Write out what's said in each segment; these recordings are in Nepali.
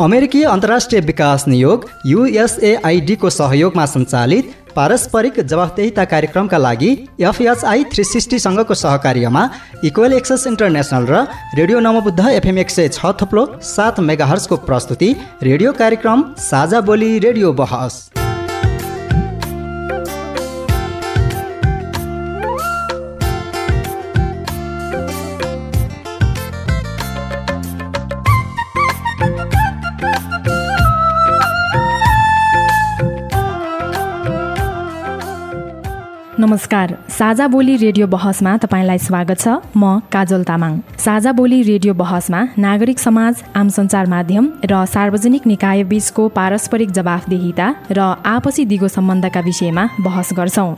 अमेरिकी अन्तर्राष्ट्रिय विकास नियोग युएसएआइडीको सहयोगमा सञ्चालित पारस्परिक जवाफदेहिता कार्यक्रमका लागि एफएचआई थ्री सिक्सटीसँगको सहकार्यमा इक्वेल एक्सेस इन्टरनेसनल र रेडियो नमबुद्ध एफएम एक सय छ थुप्लो सात मेगाहर्सको प्रस्तुति रेडियो कार्यक्रम साझा बोली रेडियो बहस। नमस्कार। साझा बोली रेडियो बहसमा तपाईँलाई स्वागत छ। म काजल तामाङ। साझा बोली रेडियो बहसमा नागरिक समाज आम सञ्चार माध्यम र सार्वजनिक निकाय बीचको पारस्परिक जवाफदेहिता र आपसी दिगो सम्बन्धका विषयमा बहस गर्छौँ।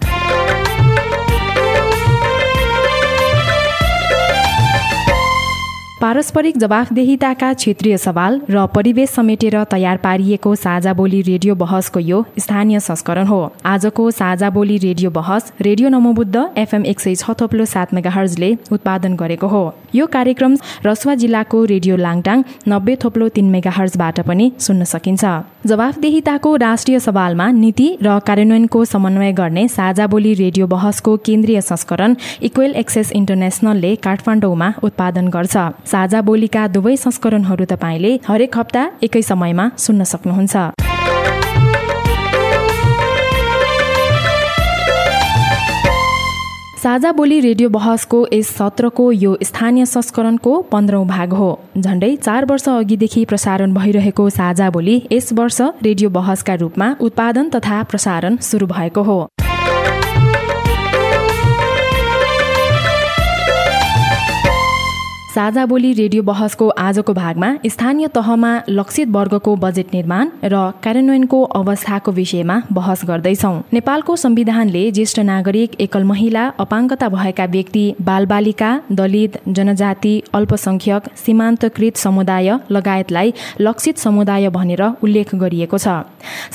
पारस्परिक जवाफदेहिताका क्षेत्रीय सवाल र परिवेश समेटेर तयार पारिएको साझा बोली रेडियो बहसको यो स्थानीय संस्करण हो। आजको साझा बोली रेडियो बहस रेडियो नमोबुद्ध एफएम एक सय छ थोप्लो सात मेगाहर्जले उत्पादन गरेको हो। यो कार्यक्रम रसुवा जिल्लाको रेडियो लाङटाङ नब्बे थोप्लो तिन मेगाहर्जबाट पनि सुन्न सकिन्छ। जवाफदेहिताको राष्ट्रिय सवालमा नीति र कार्यान्वयनको समन्वय गर्ने साझा बोली रेडियो बहसको केन्द्रीय संस्करण इक्वेल एक्सेस इन्टरनेसनलले काठमाडौँमा उत्पादन गर्छ। साझा बोलीका दुवै संस्करणहरू तपाईँले हरेक हप्ता एकै समयमा सुन्न सक्नुहुन्छ। साझा बोली रेडियो बहसको यस सत्रको यो स्थानीय संस्करणको पन्ध्रौँ भाग हो। झण्डै चार वर्ष अघिदेखि प्रसारण भइरहेको साझा बोली यस वर्ष रेडियो बहसका रूपमा उत्पादन तथा प्रसारण सुरु भएको हो। साझा बोली रेडियो बहसको आजको भागमा स्थानीय तहमा लक्षित वर्गको बजेट निर्माण र कार्यान्वयनको अवस्थाको विषयमा बहस गर्दैछौ। नेपालको संविधानले ज्येष्ठ नागरिक एकल महिला अपाङ्गता भएका व्यक्ति बालबालिका दलित जनजाति अल्पसंख्यक सीमान्तकृत समुदाय लगायतलाई लक्षित समुदाय भनेर उल्लेख गरिएको छ।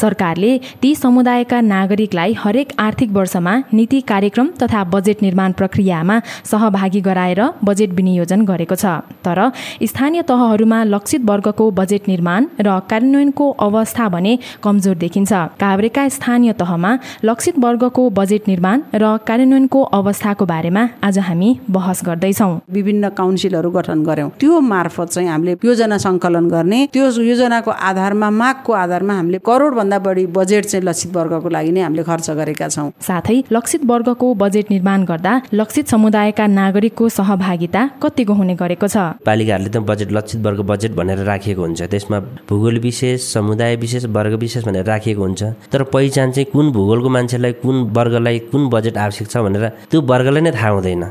सरकारले ती समुदायका नागरिकलाई हरेक आर्थिक वर्षमा नीति कार्यक्रम तथा बजेट निर्माण प्रक्रियामा सहभागी गराएर बजेट विनियोजन गरेको छ। तर स्थानीय तहहरूमा लक्षित वर्गको बजेट निर्माण र कार्यान्वयनको अवस्था भने कमजोर देखिन्छ। काभ्रेका स्थानीय तहमा लक्षित वर्गको बजेट निर्माण र कार्यान्वयनको अवस्थाको बारेमा आज हामी बहस गर्दैछौ। विभिन्न काउन्सिलहरू गठन गर्यौँ। त्यो मार्फत चाहिँ हामीले योजना सङ्कलन गर्ने त्यो योजनाको आधारमा मागको आधारमा हामीले करोडभन्दा बढी बजेट चाहिँ लक्षित वर्गको लागि नै हामीले खर्च गरेका छौँ। साथै लक्षित वर्गको बजेट निर्माण गर्दा लक्षित समुदायका नागरिकको सहभागिता कतिको हुने गरेको छ। पालिकाहरूले त बजेट लक्षित वर्ग बजेट भनेर राखिएको हुन्छ। त्यसमा भूगोल विशेष समुदाय विशेष वर्ग विशेष भनेर राखिएको हुन्छ। तर पहिचान चाहिँ कुन भूगोलको मान्छेलाई कुन वर्गलाई कुन बजेट आवश्यक छ भनेर त्यो वर्गलाई नै थाहा हुँदैन।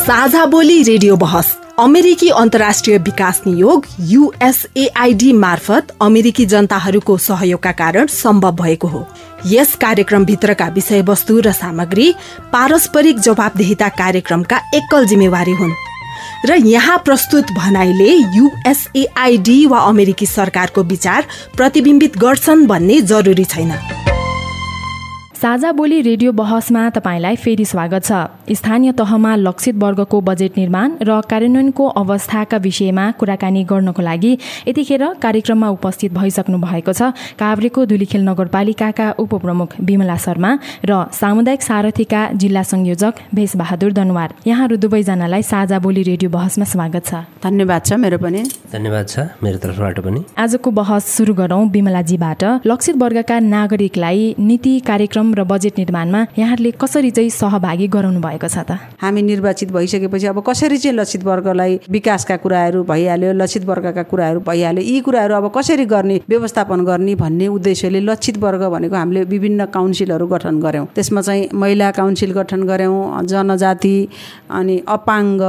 साझा बोली रेडियो बहस अमेरिकी अन्तर्राष्ट्रिय विकास नियोग युएसएआइडी मार्फत अमेरिकी जनताहरूको सहयोगका कारण सम्भव भएको हो। यस कार्यक्रमभित्रका विषयवस्तु र सामग्री पारस्परिक जवाबदेहिता कार्यक्रमका एकल जिम्मेवारी हुन्। र यहाँ प्रस्तुत भनाइले युएसएआइडी वा अमेरिकी सरकारको विचार प्रतिबिम्बित गर्छन् भन्ने जरुरी छैन। साझा बोली रेडियो बहसमा तपाईँलाई फेरि स्वागत छ। स्थानीय तहमा लक्षित वर्गको बजेट निर्माण र कार्यान्वयनको अवस्थाका विषयमा कुराकानी गर्नको लागि यतिखेर कार्यक्रममा उपस्थित भइसक्नु भएको छ। काभ्रेको धुलीखेल नगरपालिकाका उपप्रमुख विमला शर्मा र सामुदायिक सारथीका जिल्ला संयोजक भेषबहादुर दनवार। यहाँहरू दुवैजनालाई साझा बोली रेडियो बहसमा स्वागत छ। धन्यवाद छ मेरो पनि। धन्यवाद छ मेरो तर्फबाट पनि। आजको बहस सुरु गरौँ विमलाजीबाट। लक्षित वर्गका नागरिकलाई नीति कार्यक्रम र बजेट निर्माणमा यहाँहरूले कसरी चाहिँ सहभागी गराउनु भएको छ त? हामी निर्वाचित भइसकेपछि अब कसरी चाहिँ लक्षित वर्गलाई विकासका कुराहरू भइहाल्यो लक्षित वर्गका कुराहरू भइहाल्यो यी कुराहरू अब कसरी गर्ने व्यवस्थापन गर्ने भन्ने उद्देश्यले लक्षित वर्ग भनेको हामीले विभिन्न काउन्सिलहरू गठन गऱ्यौँ। त्यसमा चाहिँ महिला काउन्सिल गठन गऱ्यौँ जनजाति अनि अपाङ्ग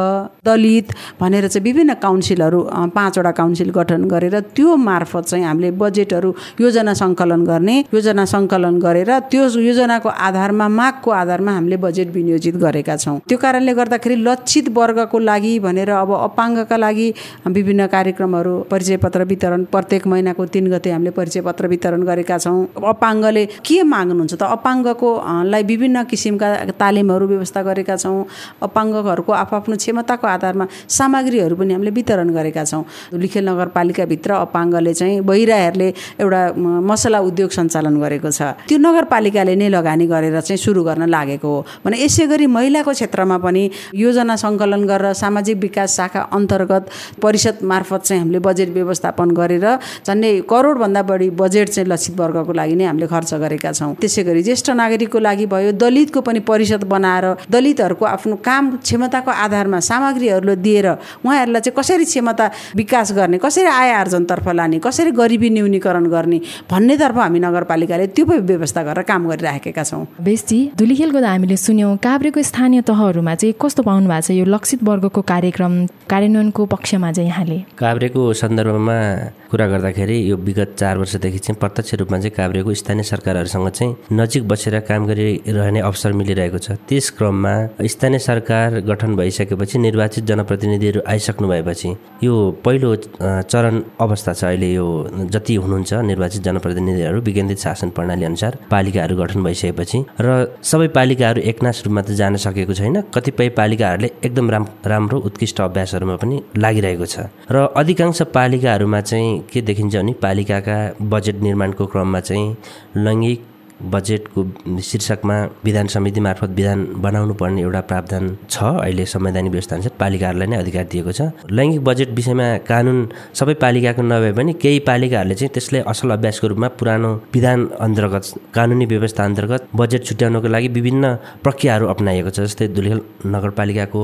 दलित भनेर चाहिँ विभिन्न काउन्सिलहरू पाँचवटा काउन्सिल गठन गरेर त्यो मार्फत चाहिँ हामीले बजेटहरू योजना सङ्कलन गर्ने योजना सङ्कलन गरेर त्यो योजनाको आधारमा मागको आधारमा हामीले बजेट विनियोजित गरेका छौँ। त्यो कारणले गर्दाखेरि लक्षित वर्गको लागि भनेर अब अपाङ्गका लागि विभिन्न कार्यक्रमहरू परिचय पत्र वितरण प्रत्येक महिनाको तिन गते हामीले परिचय पत्र वितरण गरेका छौँ। अपाङ्गले के माग्नुहुन्छ त? अपाङ्गको लाई विभिन्न किसिमका तालिमहरू व्यवस्था गरेका छौँ। अपाङ्गहरूको आफ्नो क्षमताको आधारमा सामग्रीहरू पनि हामीले वितरण गरेका छौँ। लिखेल नगरपालिकाभित्र अपाङ्गले चाहिँ बहिराहरूले एउटा मसला उद्योग सञ्चालन गरेको छ। त्यो नगरपालिकाले नै लगानी गरेर चाहिँ सुरु गर्न लागेको हो। भने यसै गरी महिलाको क्षेत्रमा पनि योजना सङ्कलन गरेर सामाजिक विकास शाखा अन्तर्गत परिषद मार्फत चाहिँ हामीले बजेट व्यवस्थापन गरेर झन्डै करोडभन्दा बढी बजेट चाहिँ लक्षित वर्गको लागि नै हामीले खर्च गरेका छौँ। त्यसै गरी ज्येष्ठ नागरिकको लागि भयो दलितको पनि परिषद बनाएर दलितहरूको आफ्नो काम क्षमताको आधारमा सामग्रीहरू दिएर उहाँहरूलाई चाहिँ कसरी क्षमता विकास गर्ने कसरी आय आर्जनतर्फ लाने कसरी गरिबी न्यूनीकरण गर्ने भन्नेतर्फ हामी नगरपालिकाले त्यो व्यवस्था गरेर काम गरिराखेका छौँ। बेसी धुलीखेलको त हामीले सुन्यौँ काभ्रेको स्थानीय तहहरूमा चाहिँ कस्तो पाउनु भएको छ यो लक्षित वर्गको कार्यक्रम कार्यान्वयनको पक्षमा चाहिँ यहाँले? काभ्रेको सन्दर्भमा कुरा गर्दाखेरि यो विगत चार वर्षदेखि चाहिँ प्रत्यक्ष रूपमा चाहिँ काभ्रेको स्थानीय सरकारहरूसँग चाहिँ नजिक बसेर काम गरिरहने अवसर मिलिरहेको छ। त्यस क्रममा स्थानीय सरकार गठन भइसकेपछि निर्वाचित जनप्रतिनिधिहरू आइसक्नु भएपछि यो पहिलो चरण अवस्था छ अहिले यो जति हुनुहुन्छ निर्वाचित जनप्रतिनिधिहरू विकेन्द्रित शासन प्रणाली अनुसार पालिकाहरू गठन भइसकेपछि र सबै पालिकाहरू एकनाश रूपमा त जान सकेको छैन। कतिपय पालिकाहरूले एकदम राम राम्रो उत्कृष्ट अभ्यासहरूमा पनि लागिरहेको छ। र अधिकांश पालिकाहरूमा चाहिँ के देखिन्छ भने पालिकाका बजेट निर्माणको क्रममा चाहिँ लैङ्गिक बजेटको शीर्षकमा विधान समिति मार्फत विधान बनाउनु पर्ने एउटा प्रावधान छ। अहिले संवैधानिक व्यवस्था अनुसार पालिकाहरूलाई नै अधिकार दिएको छ। लैङ्गिक बजेट विषयमा कानुन सबै पालिकाको नभए पनि केही पालिकाहरूले चाहिँ त्यसलाई असल अभ्यासको रूपमा पुरानो विधान अन्तर्गत कानुनी व्यवस्था अन्तर्गत बजेट छुट्याउनको लागि विभिन्न प्रक्रियाहरू अप्नाइएको छ। जस्तै धुलिखेल नगरपालिकाको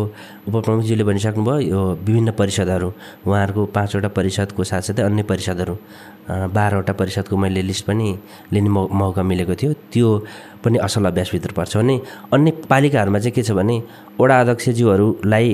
उपप्रमुखजीले भनिसक्नुभयो यो विभिन्न परिषदहरू उहाँहरूको पाँचवटा परिषदको साथसाथै अन्य परिषदहरू। बाह्रवटा परिषदको मैले लिस्ट पनि लिने मौका मिलेको थियो। त्यो पनि असल अभ्यासभित्र पर्छ भने अन्य पालिकाहरूमा चाहिँ के छ भने वडा अध्यक्षज्यूहरूलाई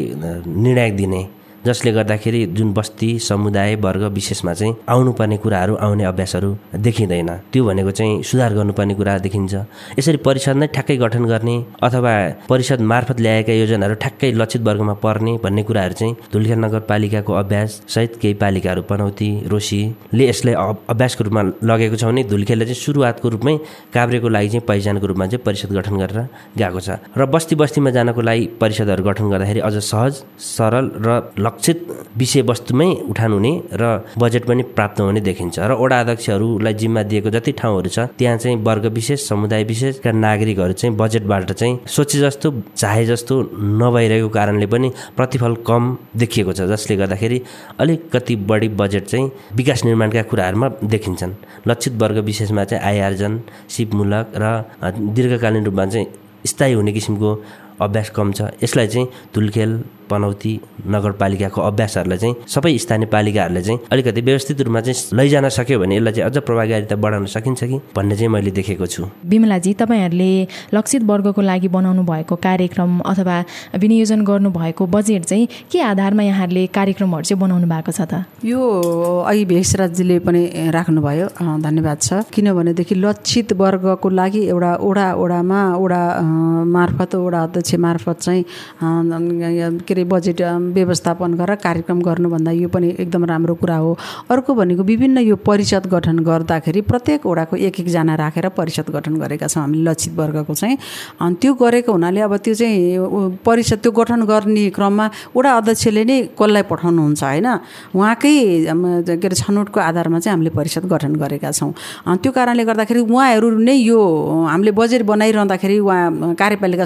निर्णायक दिने जसले गर्दाखेरि जुन बस्ती समुदाय वर्ग विशेषमा चाहिँ आउनुपर्ने कुराहरू आउने अभ्यासहरू देखिँदैन। त्यो भनेको चाहिँ सुधार गर्नुपर्ने कुरा देखिन्छ। यसरी परिषद नै ठ्याक्कै गठन गर्ने अथवा परिषद मार्फत ल्याएका योजनाहरू ठ्याक्कै लक्षित वर्गमा पर्ने भन्ने कुराहरू चाहिँ धुलिखेल नगरपालिकाको अभ्यास सहित केही पालिकाहरू पनौती रोसीले यसलाई अभ्यासको रूपमा लगेको छ भने धुलिखेलले चाहिँ सुरुवातको रूपमै काभ्रेको लागि चाहिँ पहिचानको रूपमा चाहिँ परिषद गठन गरेर गएको छ। र बस्ती बस्तीमा जानको लागि परिषदहरू गठन गर्दाखेरि अझ सहज सरल र लक्षित विषयवस्तुमै उठान हुने र बजेट पनि प्राप्त हुने देखिन्छ। र वडा अध्यक्षहरूलाई जिम्मा दिएको जति ठाउँहरू छ त्यहाँ चाहिँ वर्ग विशेष समुदाय विशेषका नागरिकहरू चाहिँ बजेटबाट चाहिँ सोचे जस्तो चाहे जस्तो नभइरहेको कारणले पनि प्रतिफल कम देखिएको छ जसले गर्दाखेरि अलिकति बढी बजेट चाहिँ विकास निर्माणका कुराहरूमा देखिन्छन्। लक्षित वर्ग विशेषमा चाहिँ आय आर्जन सिपमूलक र दीर्घकालीन रूपमा चाहिँ स्थायी हुने किसिमको अभ्यास कम छ। यसलाई चाहिँ धुलखेल पनौती नगरपालिकाको अभ्यासहरूलाई चाहिँ सबै स्थानीय पालिकाहरूले चाहिँ अलिकति व्यवस्थित रूपमा चाहिँ लैजान सक्यो भने यसलाई चाहिँ अझ प्रभावकारिता बढाउन सकिन्छ कि भन्ने चाहिँ मैले देखेको छु। विमलाजी तपाईँहरूले लक्षित वर्गको लागि बनाउनु भएको कार्यक्रम अथवा विनियोजन गर्नुभएको बजेट चाहिँ के आधारमा यहाँहरूले कार्यक्रमहरू चाहिँ बनाउनु भएको छ त? यो अघि भेषराजजीले पनि राख्नुभयो धन्यवाद छ। किनभनेदेखि लक्षित वर्गको लागि एउटा ओडा ओडामा ओडा मार्फत ओडा अध्यक्ष मार्फत चाहिँ के अरे बजेट व्यवस्थापन गरेर कार्यक्रम गर्नुभन्दा यो पनि एकदम राम्रो कुरा हो। अर्को भनेको विभिन्न यो परिषद गठन गर्दाखेरि प्रत्येक वडाको एक एकजना राखेर परिषद गठन गरेका छौँ हामीले लक्षित वर्गको चाहिँ। अनि त्यो गरेको हुनाले अब त्यो चाहिँ परिषद त्यो गठन गर्ने क्रममा वडा अध्यक्षले नै कसलाई पठाउनुहुन्छ होइन? उहाँकै के अरे छनौटको आधारमा चाहिँ हामीले परिषद गठन गरेका छौँ। त्यो कारणले गर्दाखेरि उहाँहरू नै यो हामीले बजेट बनाइरहँदाखेरि उहाँ कार्यपालिका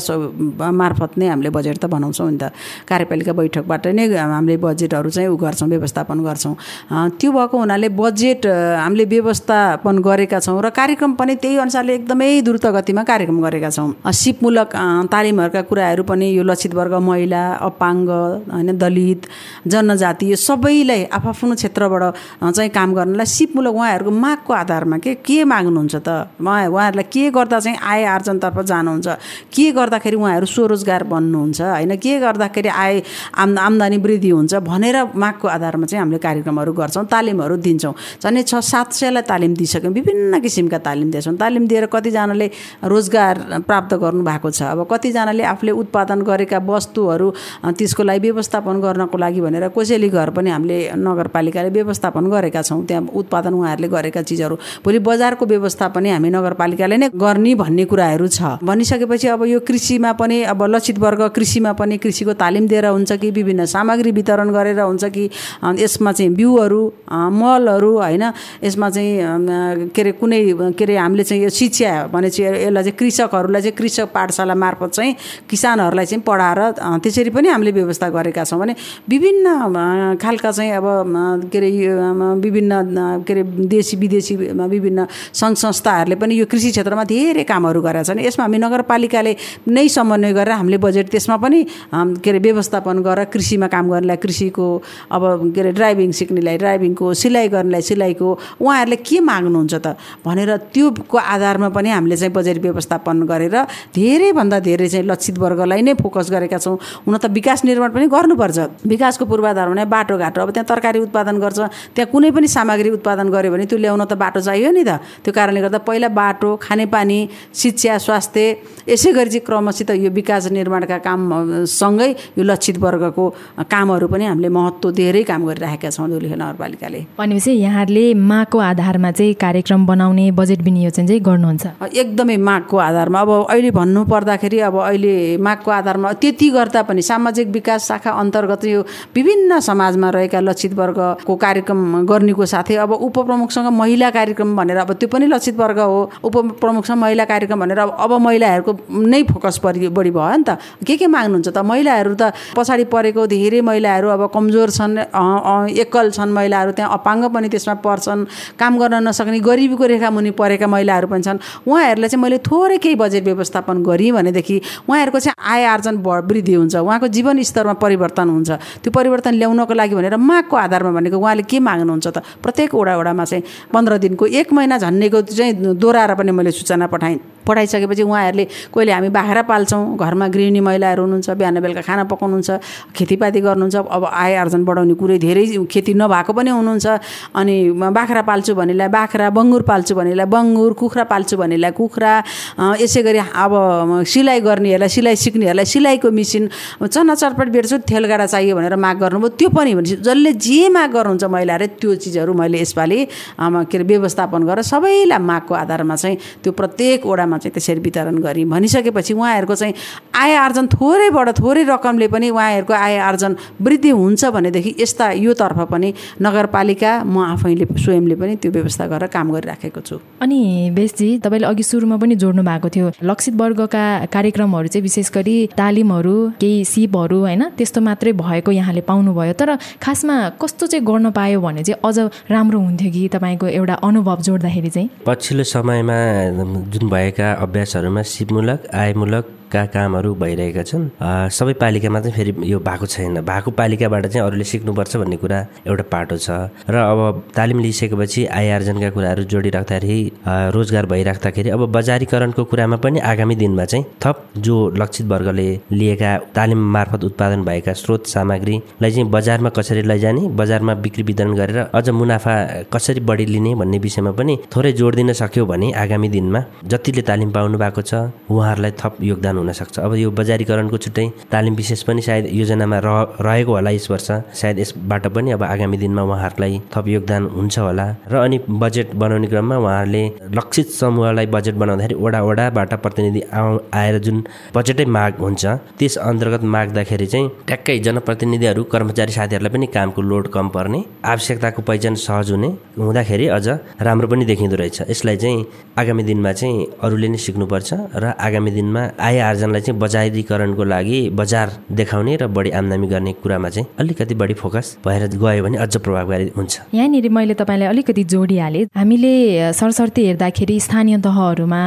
मार्फत नै हामीले बजेट त बनाउँछौँ नि त। कार्यपालिका बैठकबाट नै हामीले बजेटहरू चाहिँ उ गर्छौँ व्यवस्थापन गर्छौँ। त्यो भएको हुनाले बजेट हामीले व्यवस्थापन गरेका छौँ र कार्यक्रम पनि त्यही अनुसारले एकदमै द्रुत गतिमा कार्यक्रम गरेका छौँ। सिपमूलक तालिमहरूका कुराहरू पनि यो लक्षित वर्ग महिला अपाङ्ग होइन दलित जनजाति यो सबैलाई आफ्नो क्षेत्रबाट चाहिँ काम गर्नलाई सिपमूलक उहाँहरूको मागको आधारमा के के माग्नुहुन्छ त? उहाँहरूलाई के गर्दा चाहिँ आय आर्जनतर्फ जानुहुन्छ? के गर्दाखेरि उहाँहरू स्वरोजगार बन्नुहुन्छ? होइन के गर्दाखेरि आय आय आम आम्दानी वृद्धि हुन्छ भनेर मागको आधारमा चाहिँ हामीले कार्यक्रमहरू गर्छौँ तालिमहरू दिन्छौँ। झन् छ सात सयलाई तालिम दिइसक्यौँ विभिन्न किसिमका तालिम दिएछौँ। तालिम दिएर कतिजनाले रोजगार प्राप्त गर्नुभएको छ। अब कतिजनाले आफूले उत्पादन गरेका वस्तुहरू त्यसको लागि व्यवस्थापन गर्नको लागि भनेर कोसेली घर पनि हामीले नगरपालिकाले व्यवस्थापन गरेका छौँ। त्यहाँ उत्पादन उहाँहरूले गरेका चिजहरू। भोलि बजारको व्यवस्था पनि हामी नगरपालिकाले नै गर्ने भन्ने कुराहरू छ। भनिसकेपछि अब यो कृषिमा पनि अब लक्षित वर्ग कृषिमा पनि कृषिको तालिम दिएर हुन्छ कि विभिन्न सामग्री वितरण गरेर हुन्छ कि यसमा चाहिँ बिउहरू मलहरू होइन यसमा चाहिँ के अरे कुनै के अरे हामीले चाहिँ यो शिक्षा भने चाहिँ यसलाई चाहिँ कृषकहरूलाई चाहिँ कृषक पाठशाला मार्फत चाहिँ किसानहरूलाई चाहिँ पढाएर त्यसरी पनि हामीले व्यवस्था गरेका छौँ। भने विभिन्न खालका चाहिँ अब के अरे विभिन्न के अरे देशी विदेशी विभिन्न सङ्घ संस्थाहरूले पनि यो कृषि क्षेत्रमा धेरै कामहरू गरेका छन्। यसमा हामी नगरपालिकाले नै समन्वय गरेर हामीले बजेट त्यसमा पनि के अरे व्यवस्थापन गरेर कृषिमा काम गर्नेलाई कृषिको अब के अरे ड्राइभिङ सिक्नेलाई ड्राइभिङको सिलाइ गर्नेलाई सिलाइको उहाँहरूले के माग्नुहुन्छ त? भनेर त्योको आधारमा पनि हामीले चाहिँ बजेट व्यवस्थापन गरेर धेरैभन्दा धेरै चाहिँ लक्षित वर्गलाई नै फोकस गरेका छौँ। हुन त विकास निर्माण पनि गर्नुपर्छ। विकासको पूर्वाधार भने बाटोघाटो अब त्यहाँ तरकारी उत्पादन गर्छ। त्यहाँ कुनै पनि सामग्री उत्पादन गऱ्यो भने त्यो ल्याउन त बाटो चाहियो नि त। त्यो कारणले गर्दा पहिला बाटो खानेपानी शिक्षा स्वास्थ्य यसै गरी चाहिँ क्रमसित यो विकास निर्माणका कामसँगै यो लक्षित वर्गको कामहरू पनि हामीले महत्त्व धेरै काम गरिराखेका छौँ धुलिखा नगरपालिकाले। भनेपछि यहाँहरूले मागको आधारमा चाहिँ कार्यक्रम बनाउने बजेट विनियोजन चाहिँ गर्नुहुन्छ। एकदमै मागको आधारमा। अब अहिले भन्नु पर्दाखेरि अब अहिले मागको आधारमा त्यति गर्दा पनि सामाजिक विकास शाखा अन्तर्गत यो विभिन्न समाजमा रहेका लक्षित वर्गको कार्यक्रम गर्नेको साथै अब उपप्रमुखसँग महिला कार्यक्रम भनेर अब त्यो पनि लक्षित वर्ग हो। उपप्रमुखसँग महिला कार्यक्रम भनेर अब महिलाहरूको नै फोकस बढी बढी भयो नि त। के के माग्नुहुन्छ त? महिलाहरू त पछाडि परेको धेरै महिलाहरू अब कमजोर छन् एकल छन् महिलाहरू त्यहाँ अपाङ्ग पनि त्यसमा पर्छन् काम गर्न नसक्ने गरिबीको रेखा मुनि परेका महिलाहरू पनि छन्। उहाँहरूलाई चाहिँ मैले थोरै केही बजेट व्यवस्थापन गरेँ भनेदेखि उहाँहरूको चाहिँ आय आर्जन वृद्धि हुन्छ उहाँको जीवन स्तरमा परिवर्तन हुन्छ। त्यो परिवर्तन ल्याउनको लागि भनेर मागको आधारमा भनेको उहाँले के माग्नुहुन्छ त? प्रत्येक वडा वडामा चाहिँ पन्ध्र दिनको एक महिना झन्नेको चाहिँ दोहोऱ्याएर पनि मैले सूचना पठाएँ। पठाइसकेपछि उहाँहरूले कोहीले हामी बाख्रा पाल्छौँ घरमा गृहिणी महिलाहरू हुनुहुन्छ बिहान बेलुका खाना पकाउनुहुन्छ खेतीपाती गर्नुहुन्छ अब आय आर्जन बढाउने कुरै धेरै खेती नभएको पनि हुनुहुन्छ अनि बाख्रा पाल्छु भनेलाई बाख्रा बङ्गुर पाल्छु भनेलाई बङ्गुर कुखुरा पाल्छु भनेलाई कुखुरा यसै गरी अब सिलाइ गर्नेहरूलाई सिलाइ सिक्नेहरूलाई सिलाइको मेसिन चना चटपट बेड्छु थेलगाडा चाहियो भनेर माग गर्नुभयो त्यो पनि भनेपछि जसले जे माग गर्नुहुन्छ महिलाहरूले त्यो चिजहरू मैले यसपालि के अरे व्यवस्थापन गरेर सबैलाई मागको आधारमा चाहिँ त्यो प्रत्येक वडामा चाहिँ त्यसरी वितरण गरेँ भनिसकेपछि उहाँहरूको चाहिँ आय आर्जन थोरैबाट थोरै रकमले पनि उहाँहरूको आय आर्जन वृद्धि हुन्छ भनेदेखि यस्ता योतर्फ पनि नगरपालिका म आफैले स्वयंले पनि त्यो व्यवस्था गरेर काम गरिराखेको छु। अनि बेसजी तपाईँले अघि सुरुमा पनि जोड्नु भएको थियो लक्षित वर्गका कार्यक्रमहरू चाहिँ विशेष गरी तालिमहरू केही सिपहरू होइन त्यस्तो मात्रै भएको यहाँले पाउनुभयो। तर खासमा कस्तो चाहिँ गर्न पायो भने चाहिँ अझ राम्रो हुन्थ्यो कि तपाईँको एउटा अनुभव जोड्दाखेरि चाहिँ? पछिल्लो समयमा जुन भएका अभ्यासहरूमा सिपमूलक आयमूलक का कामहरू भइरहेका छन्। सबै पालिकामा चाहिँ फेरि यो भएको छैन। भएको पालिकाबाट चाहिँ अरूले सिक्नुपर्छ भन्ने कुरा एउटा पाटो छ। र अब तालिम लिइसकेपछि आय आर्जनका कुराहरू जोडिराख्दाखेरि रोजगार भइराख्दाखेरि अब बजारीकरणको कुरामा पनि आगामी दिनमा चाहिँ थप जो लक्षित वर्गले लिएका तालिम मार्फत उत्पादन भएका स्रोत सामग्रीलाई चाहिँ बजारमा कसरी लैजाने बजारमा बिक्री वितरण गरेर अझ मुनाफा कसरी बढी लिने भन्ने विषयमा पनि थोरै जोड दिन सक्यो भने आगामी दिनमा जतिले तालिम पाउनु भएको छ उहाँहरूलाई थप योगदान योगदान हुनसक्छ। अब यो बजारीकरणको छुट्टै तालिम विशेष पनि सायद योजनामा रह रहेको होला यस वर्ष। सायद यसबाट पनि अब आगामी दिनमा उहाँहरूलाई थप योगदान हुन्छ होला। र अनि बजेट बनाउने क्रममा उहाँहरूले लक्षित समूहलाई बजेट बनाउँदाखेरि वडा वडाबाट प्रतिनिधि आएर जुन बजेटै माग हुन्छ त्यस अन्तर्गत माग्दाखेरि चाहिँ ट्याक्कै जनप्रतिनिधिहरू कर्मचारी साथीहरूलाई पनि कामको लोड कम पर्ने आवश्यकताको पहिचान सहज हुने हुँदाखेरि अझ राम्रो पनि देखिँदो रहेछ। यसलाई चाहिँ आगामी दिनमा चाहिँ अरूले नै सिक्नुपर्छ र आगामी दिनमा आय आर्जनलाई चाहिँ बजारीकरणको लागि बजार देखाउने र बढी आम्दानी गर्ने कुरामा चाहिँ अलिकति बढी फोकस भएर गयो भने अझ प्रभावकारी हुन्छ। यहाँनिर मैले तपाईँलाई अलिकति जोडिहालेँ। हामीले सरसर्ती हेर्दाखेरि स्थानीय तहहरूमा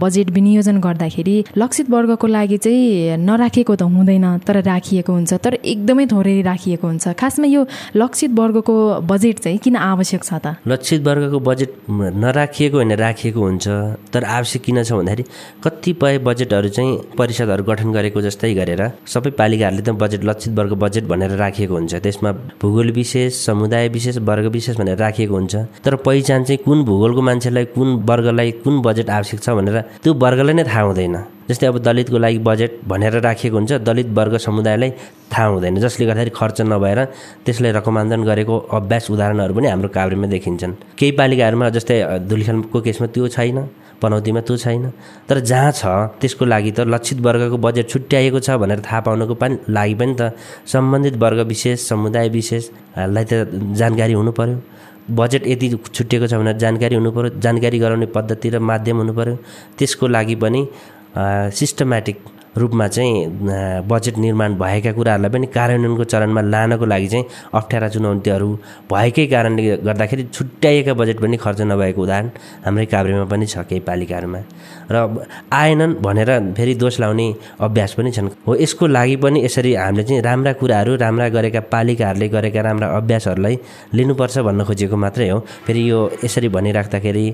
बजेट विनियोजन गर्दाखेरि लक्षित वर्गको लागि चाहिँ नराखेको त हुँदैन तर राखिएको हुन्छ तर एकदमै थोरै राखिएको हुन्छ। खासमा यो लक्षित वर्गको बजेट चाहिँ किन आवश्यक छ त? लक्षित वर्गको बजेट नराखिएको होइन राखिएको हुन्छ तर आवश्यक किन छ भन्दाखेरि कतिपय बजेटहरू चाहिँ परिषदहरू गठन गरेको जस्तै गरेर सबै पालिकाहरूले त बजेट लक्षित वर्ग बजेट भनेर राखिएको हुन्छ। त्यसमा भूगोल विशेष समुदाय विशेष वर्ग विशेष भनेर राखिएको हुन्छ। तर पहिचान चाहिँ कुन भूगोलको मान्छेलाई कुन वर्गलाई कुन बजेट आवश्यक छ भनेर त्यो वर्गलाई नै थाहा हुँदैन। जस्तै अब दलितको लागि बजेट भनेर राखिएको हुन्छ दलित वर्ग समुदायलाई थाहा हुँदैन। जसले गर्दाखेरि खर्च नभएर त्यसलाई रकमान्दन गरेको अभ्यास उदाहरणहरू पनि हाम्रो काभ्रेमा देखिन्छन्। केही पालिकाहरूमा जस्तै धुलिखेलको केसमा त्यो छैन। पनौतीमा त्यो छैन। तर जहाँ छ त्यसको लागि त लक्षित वर्गको बजेट छुट्याइएको छ भनेर थाहा पाउनको पनि लागि पनि त सम्बन्धित वर्ग विशेष समुदाय विशेषलाई त जानकारी हुनु पऱ्यो बजेट यति छुट्टिएको छ भनेर जानकारी हुनु पऱ्यो जानकारी गराउने पद्धति र माध्यम हुनु पऱ्यो त्यसको लागि पनि सिस्टमेटिक रूपमा चाहिँ बजेट निर्माण भएका कुराहरूलाई पनि कार्यान्वयनको चरणमा लानको लागि चाहिँ अप्ठ्यारा चुनौतीहरू भएकै कारणले गर्दाखेरि छुट्याइएका बजेट पनि खर्च नभएको उदाहरण हाम्रै काभ्रेमा पनि छ केही पालिकाहरूमा। र आएनन् भनेर फेरि दोष लाउने अभ्यास पनि छन्। हो यसको लागि पनि यसरी हामीले चाहिँ राम्रा कुराहरू राम्रा गरेका पालिकाहरूले गरेका राम्रा अभ्यासहरूलाई लिनुपर्छ भन्न खोजेको मात्रै हो। फेरि यो यसरी भनिराख्दाखेरि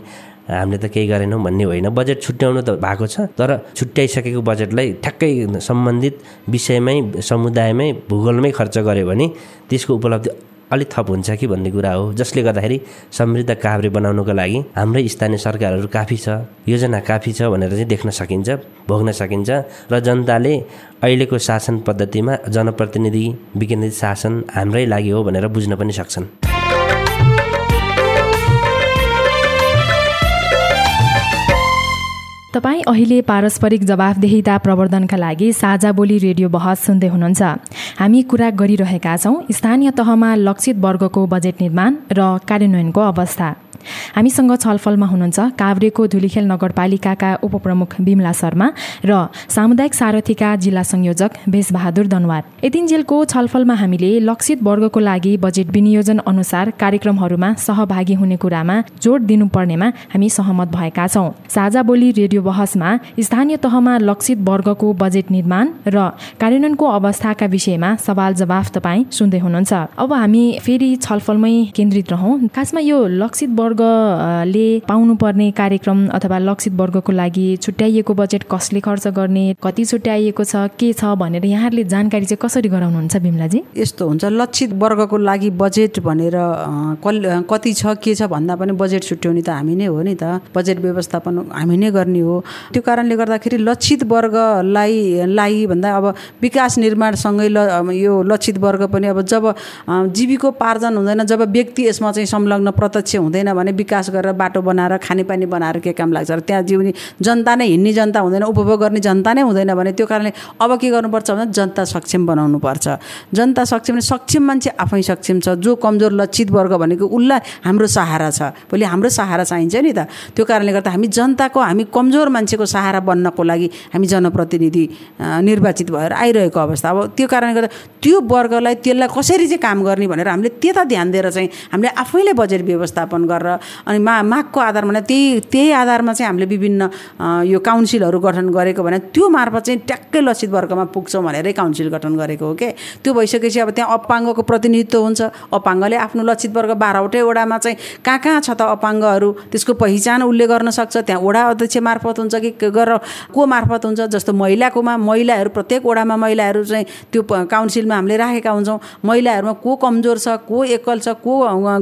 हामीले त केही गरेनौँ भन्ने होइन। बजेट छुट्याउनु त भएको छ तर छुट्याइसकेको बजेटलाई ठ्याक्कै सम्बन्धित विषयमै समुदायमै भूगोलमै खर्च गऱ्यो भने त्यसको उपलब्धि अलिक थप हुन्छ कि भन्ने कुरा हो। जसले गर्दाखेरि समृद्ध काभ्रे बनाउनुको लागि हाम्रै स्थानीय सरकारहरू काफी छ योजना काफी छ भनेर चाहिँ देख्न सकिन्छ भोग्न सकिन्छ र जनताले अहिलेको शासन पद्धतिमा जनप्रतिनिधि विकेन्द्रित शासन हाम्रै लागि हो भनेर बुझ्न पनि सक्छन्। तपाईँ अहिले पारस्परिक जवाफदेहिता प्रवर्धनका लागि साझा बोली रेडियो बहस सुन्दै हुनुहुन्छ। हामी कुरा गरिरहेका छौँ। स्थानीय तहमा लक्षित वर्गको बजेट निर्माण र कार्यान्वयनको अवस्था। हामीसँग छलफलमा हुनुहुन्छ काभ्रेको धुलीखेल नगरपालिकाका उपप्रमुख बिमला शर्मा र सामुदायिक सारथीका जिल्ला संयोजक भेषबहादुर दनवार। यतिन्जेलको छलफलमा हामीले लक्षित वर्गको लागि बजेट विनियोजन अनुसार कार्यक्रमहरूमा सहभागी हुने कुरामा जोड दिनुपर्नेमा हामी सहमत भएका छौँ। साझा बोली रेडियो बहसमा स्थानीय तहमा लक्षित वर्गको बजेट निर्माण र कार्यान्वयनको अवस्थाका विषयमा सवाल जवाफ तपाईँ सुन्दै हुनुहुन्छ। अब हामी फेरि छलफलमै केन्द्रित रहौँ। खासमा यो लक्षित वर्ग वर्गले पाउनुपर्ने कार्यक्रम अथवा लक्षित वर्गको लागि छुट्याइएको बजेट कसले खर्च गर्ने कति छुट्याइएको छ के छ भनेर यहाँहरूले जानकारी चाहिँ कसरी गराउनुहुन्छ बिमलाजी? यस्तो हुन्छ लक्षित वर्गको लागि बजेट भनेर कति छ के छ भन्दा पनि बजेट छुट्याउने त हामी नै हो नि त। बजेट व्यवस्थापन हामी नै गर्ने हो। त्यो कारणले गर्दाखेरि लक्षित वर्गलाई लागि भन्दा अब विकास निर्माणसँगै ल यो लक्षित वर्ग पनि अब जब जीविकोपार्जन हुँदैन जब व्यक्ति यसमा चाहिँ संलग्न प्रत्यक्ष हुँदैन भने विकास गरेर बाटो बनाएर खानेपानी बनाएर के काम लाग्छ। र त्यहाँ जिउने जनता नै हिँड्ने जनता हुँदैन उपभोग गर्ने जनता नै हुँदैन भने त्यो कारणले अब के गर्नुपर्छ भने जनता सक्षम बनाउनु पर्छ जनता सक्षम सक्षम मान्छे आफै सक्षम छ। जो कमजोर लक्षित वर्ग भनेको उसलाई हाम्रो सहारा छ। भोलि हाम्रो सहारा चाहिन्छ नि त। त्यो कारणले गर्दा हामी जनताको हामी कमजोर मान्छेको सहारा बन्नको लागि हामी जनप्रतिनिधि निर्वाचित भएर आइरहेको अवस्था। अब त्यो कारणले गर्दा त्यो वर्गलाई त्यसलाई कसरी चाहिँ काम गर्ने भनेर हामीले त्यता ध्यान दिएर चाहिँ हामीले आफैले बजेट व्यवस्थापन गरेर अनि मा मागको आधारमा त्यही त्यही आधारमा चाहिँ हामीले विभिन्न यो काउन्सिलहरू गठन गरेको भने त्यो मार्फत चाहिँ ट्याक्कै लक्षित वर्गमा पुग्छौँ भनेरै काउन्सिल गठन गरेको हो क्या त्यो भइसकेपछि अब त्यहाँ अपाङ्गको प्रतिनिधित्व हुन्छ। अपाङ्गले आफ्नो लक्षित वर्ग बाह्रवटै वडामा चाहिँ कहाँ कहाँ छ त अपाङ्गहरू? त्यसको पहिचान उसले गर्न सक्छ। त्यहाँ वडा अध्यक्ष मार्फत हुन्छ कि गरेर को मार्फत हुन्छ? जस्तो महिलाकोमा महिलाहरू प्रत्येक वडामा महिलाहरू चाहिँ त्यो काउन्सिलमा हामीले राखेका हुन्छौँ। महिलाहरूमा को कमजोर छ को एकल छ को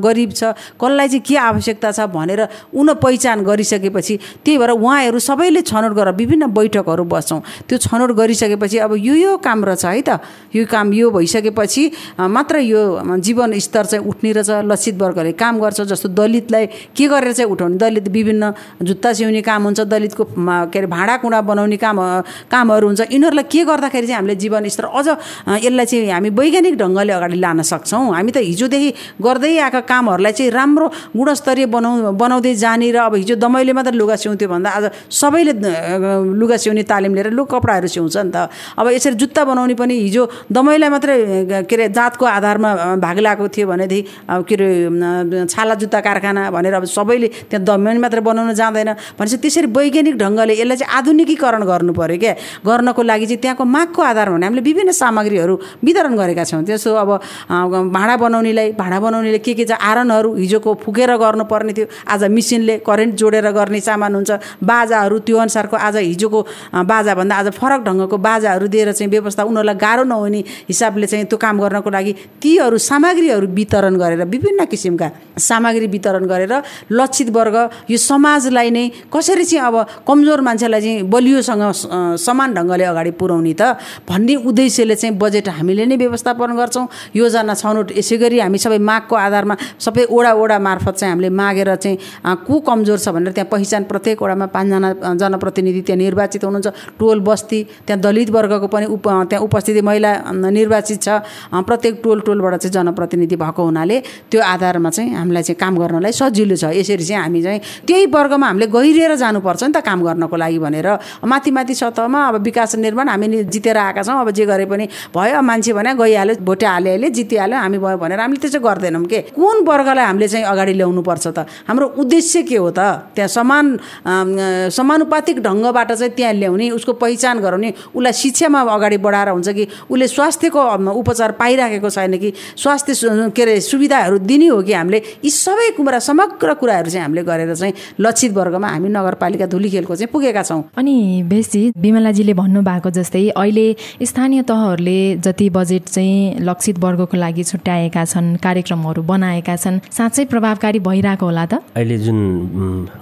गरिब छ? कसलाई चाहिँ के आवश्यकता छ भनेर उन पहिचान गरिसकेपछि त्यही भएर उहाँहरू सबैले छनौट गरेर विभिन्न बैठकहरू बस्छौँ। त्यो छनौट गरिसकेपछि अब यो यो काम रहेछ है त। यो काम यो भइसकेपछि मात्र यो जीवन स्तर चाहिँ उठ्ने रहेछ लक्षित वर्गले काम गर्छ जस्तो दलितलाई के गरेर चाहिँ उठाउने? दलित विभिन्न जुत्ता सिउने काम हुन्छ दलितको के अरे भाँडाकुँडा बनाउने काम कामहरू हुन्छ। यिनीहरूलाई के गर्दाखेरि चाहिँ हामीले जीवन स्तर अझ यसलाई चाहिँ हामी वैज्ञानिक ढङ्गले अगाडि लान सक्छौँ। हामी त हिजोदेखि गर्दै आएका कामहरूलाई चाहिँ राम्रो गुणस्तरीय बनाउ बनाउँदै जाने र अब हिजो दमैले मात्र लुगा सिउँथ्यो भन्दा आज सबैले लुगा सिउने तालिम लिएर लु कपडाहरू सिउँछ नि त। अब यसरी जुत्ता बनाउने पनि हिजो दमैलाई मात्रै के अरे जातको आधारमा भाग लगाएको थियो भनेदेखि अब के अरे छाला जुत्ता कारखाना भनेर अब सबैले त्यहाँ दमै मात्र बनाउन जाँदैन भनेपछि त्यसरी वैज्ञानिक ढङ्गले यसलाई चाहिँ आधुनिकीकरण गर्नु पऱ्यो क्या। गर्नको लागि चाहिँ त्यहाँको मागको आधारमा भने हामीले विभिन्न सामग्रीहरू वितरण गरेका छौँ। त्यसो अब भाँडा बनाउनेलाई भाँडा बनाउनेले के के चाहिँ आरनहरू हिजोको फुकेर गर्नु गर्नु पर्ने थियो। आज मिसिनले करेन्ट जोडेर गर्ने सामान हुन्छ। बाजाहरू त्यो अनुसारको आज हिजोको बाजाभन्दा आज फरक ढङ्गको बाजाहरू दिएर चाहिँ व्यवस्था उनीहरूलाई गाह्रो नहुने हिसाबले चाहिँ त्यो काम गर्नको लागि तीहरू सामग्रीहरू वितरण गरेर विभिन्न किसिमका सामग्री वितरण गरेर लक्षित वर्ग यो समाजलाई नै कसरी चाहिँ अब कमजोर मान्छेलाई चाहिँ बलियोसँग समान ढङ्गले अगाडि पुर्याउने त भन्ने उद्देश्यले चाहिँ बजेट हामीले नै व्यवस्थापन गर्छौँ। योजना छनौट यसै गरी हामी सबै मागको आधारमा सबै ओडा ओडा मार्फत चाहिँ हामीले मागेर चाहिँ को कमजोर छ भनेर त्यहाँ पहिचान प्रत्येक ओडामा पाँचजना जनप्रतिनिधि त्यहाँ निर्वाचित हुनुहुन्छ। टोल बस्ती त्यहाँ दलित वर्गको पनि उप त्यहाँ उपस्थिति महिला निर्वाचित छ। प्रत्येक टोल टोलबाट चाहिँ जनप्रतिनिधि भएको हुनाले त्यो आधारमा चाहिँ हामीलाई चाहिँ काम गर्नलाई सजिलो छ। यसरी चाहिँ हामी चाहिँ त्यही वर्गमा हामीले गहिरिएर जानुपर्छ नि त काम गर्नको लागि भनेर। माथि माथि सतहमा अब विकास निर्माण हामी जितेर आएका छौँ। अब जे गरे पनि भयो मान्छे भने गइहाल्यो भोटे हाले अहिले जितिहाल्यो हामी भयो भनेर हामीले त्यसो गर्दैनौँ के? कुन वर्गलाई हामीले चाहिँ अगाडि ल्याउनुपर्छ त। हाम्रो उद्देश्य के हो त? त्यहाँ समान समानुपातिक ढङ्गबाट चाहिँ त्यहाँ ल्याउने उसको पहिचान गराउने उसलाई शिक्षामा अगाडि बढाएर हुन्छ कि उसले स्वास्थ्यको उपचार पाइराखेको छैन कि स्वास्थ्य के अरे सुविधाहरू दिने हो कि हामीले यी सबै कुरा समग्र कुराहरू चाहिँ हामीले गरेर चाहिँ लक्षित वर्गमा हामी नगरपालिका धुलीखेलको चाहिँ पुगेका छौँ। अनि बेसी विमलाजीले भन्नुभएको जस्तै अहिले स्थानीय तहहरूले जति बजेट चाहिँ लक्षित वर्गको लागि छुट्याएका छन् कार्यक्रमहरू बनाएका छन् साँच्चै प्रभावकारी भइरहेको होला त? अहिले जुन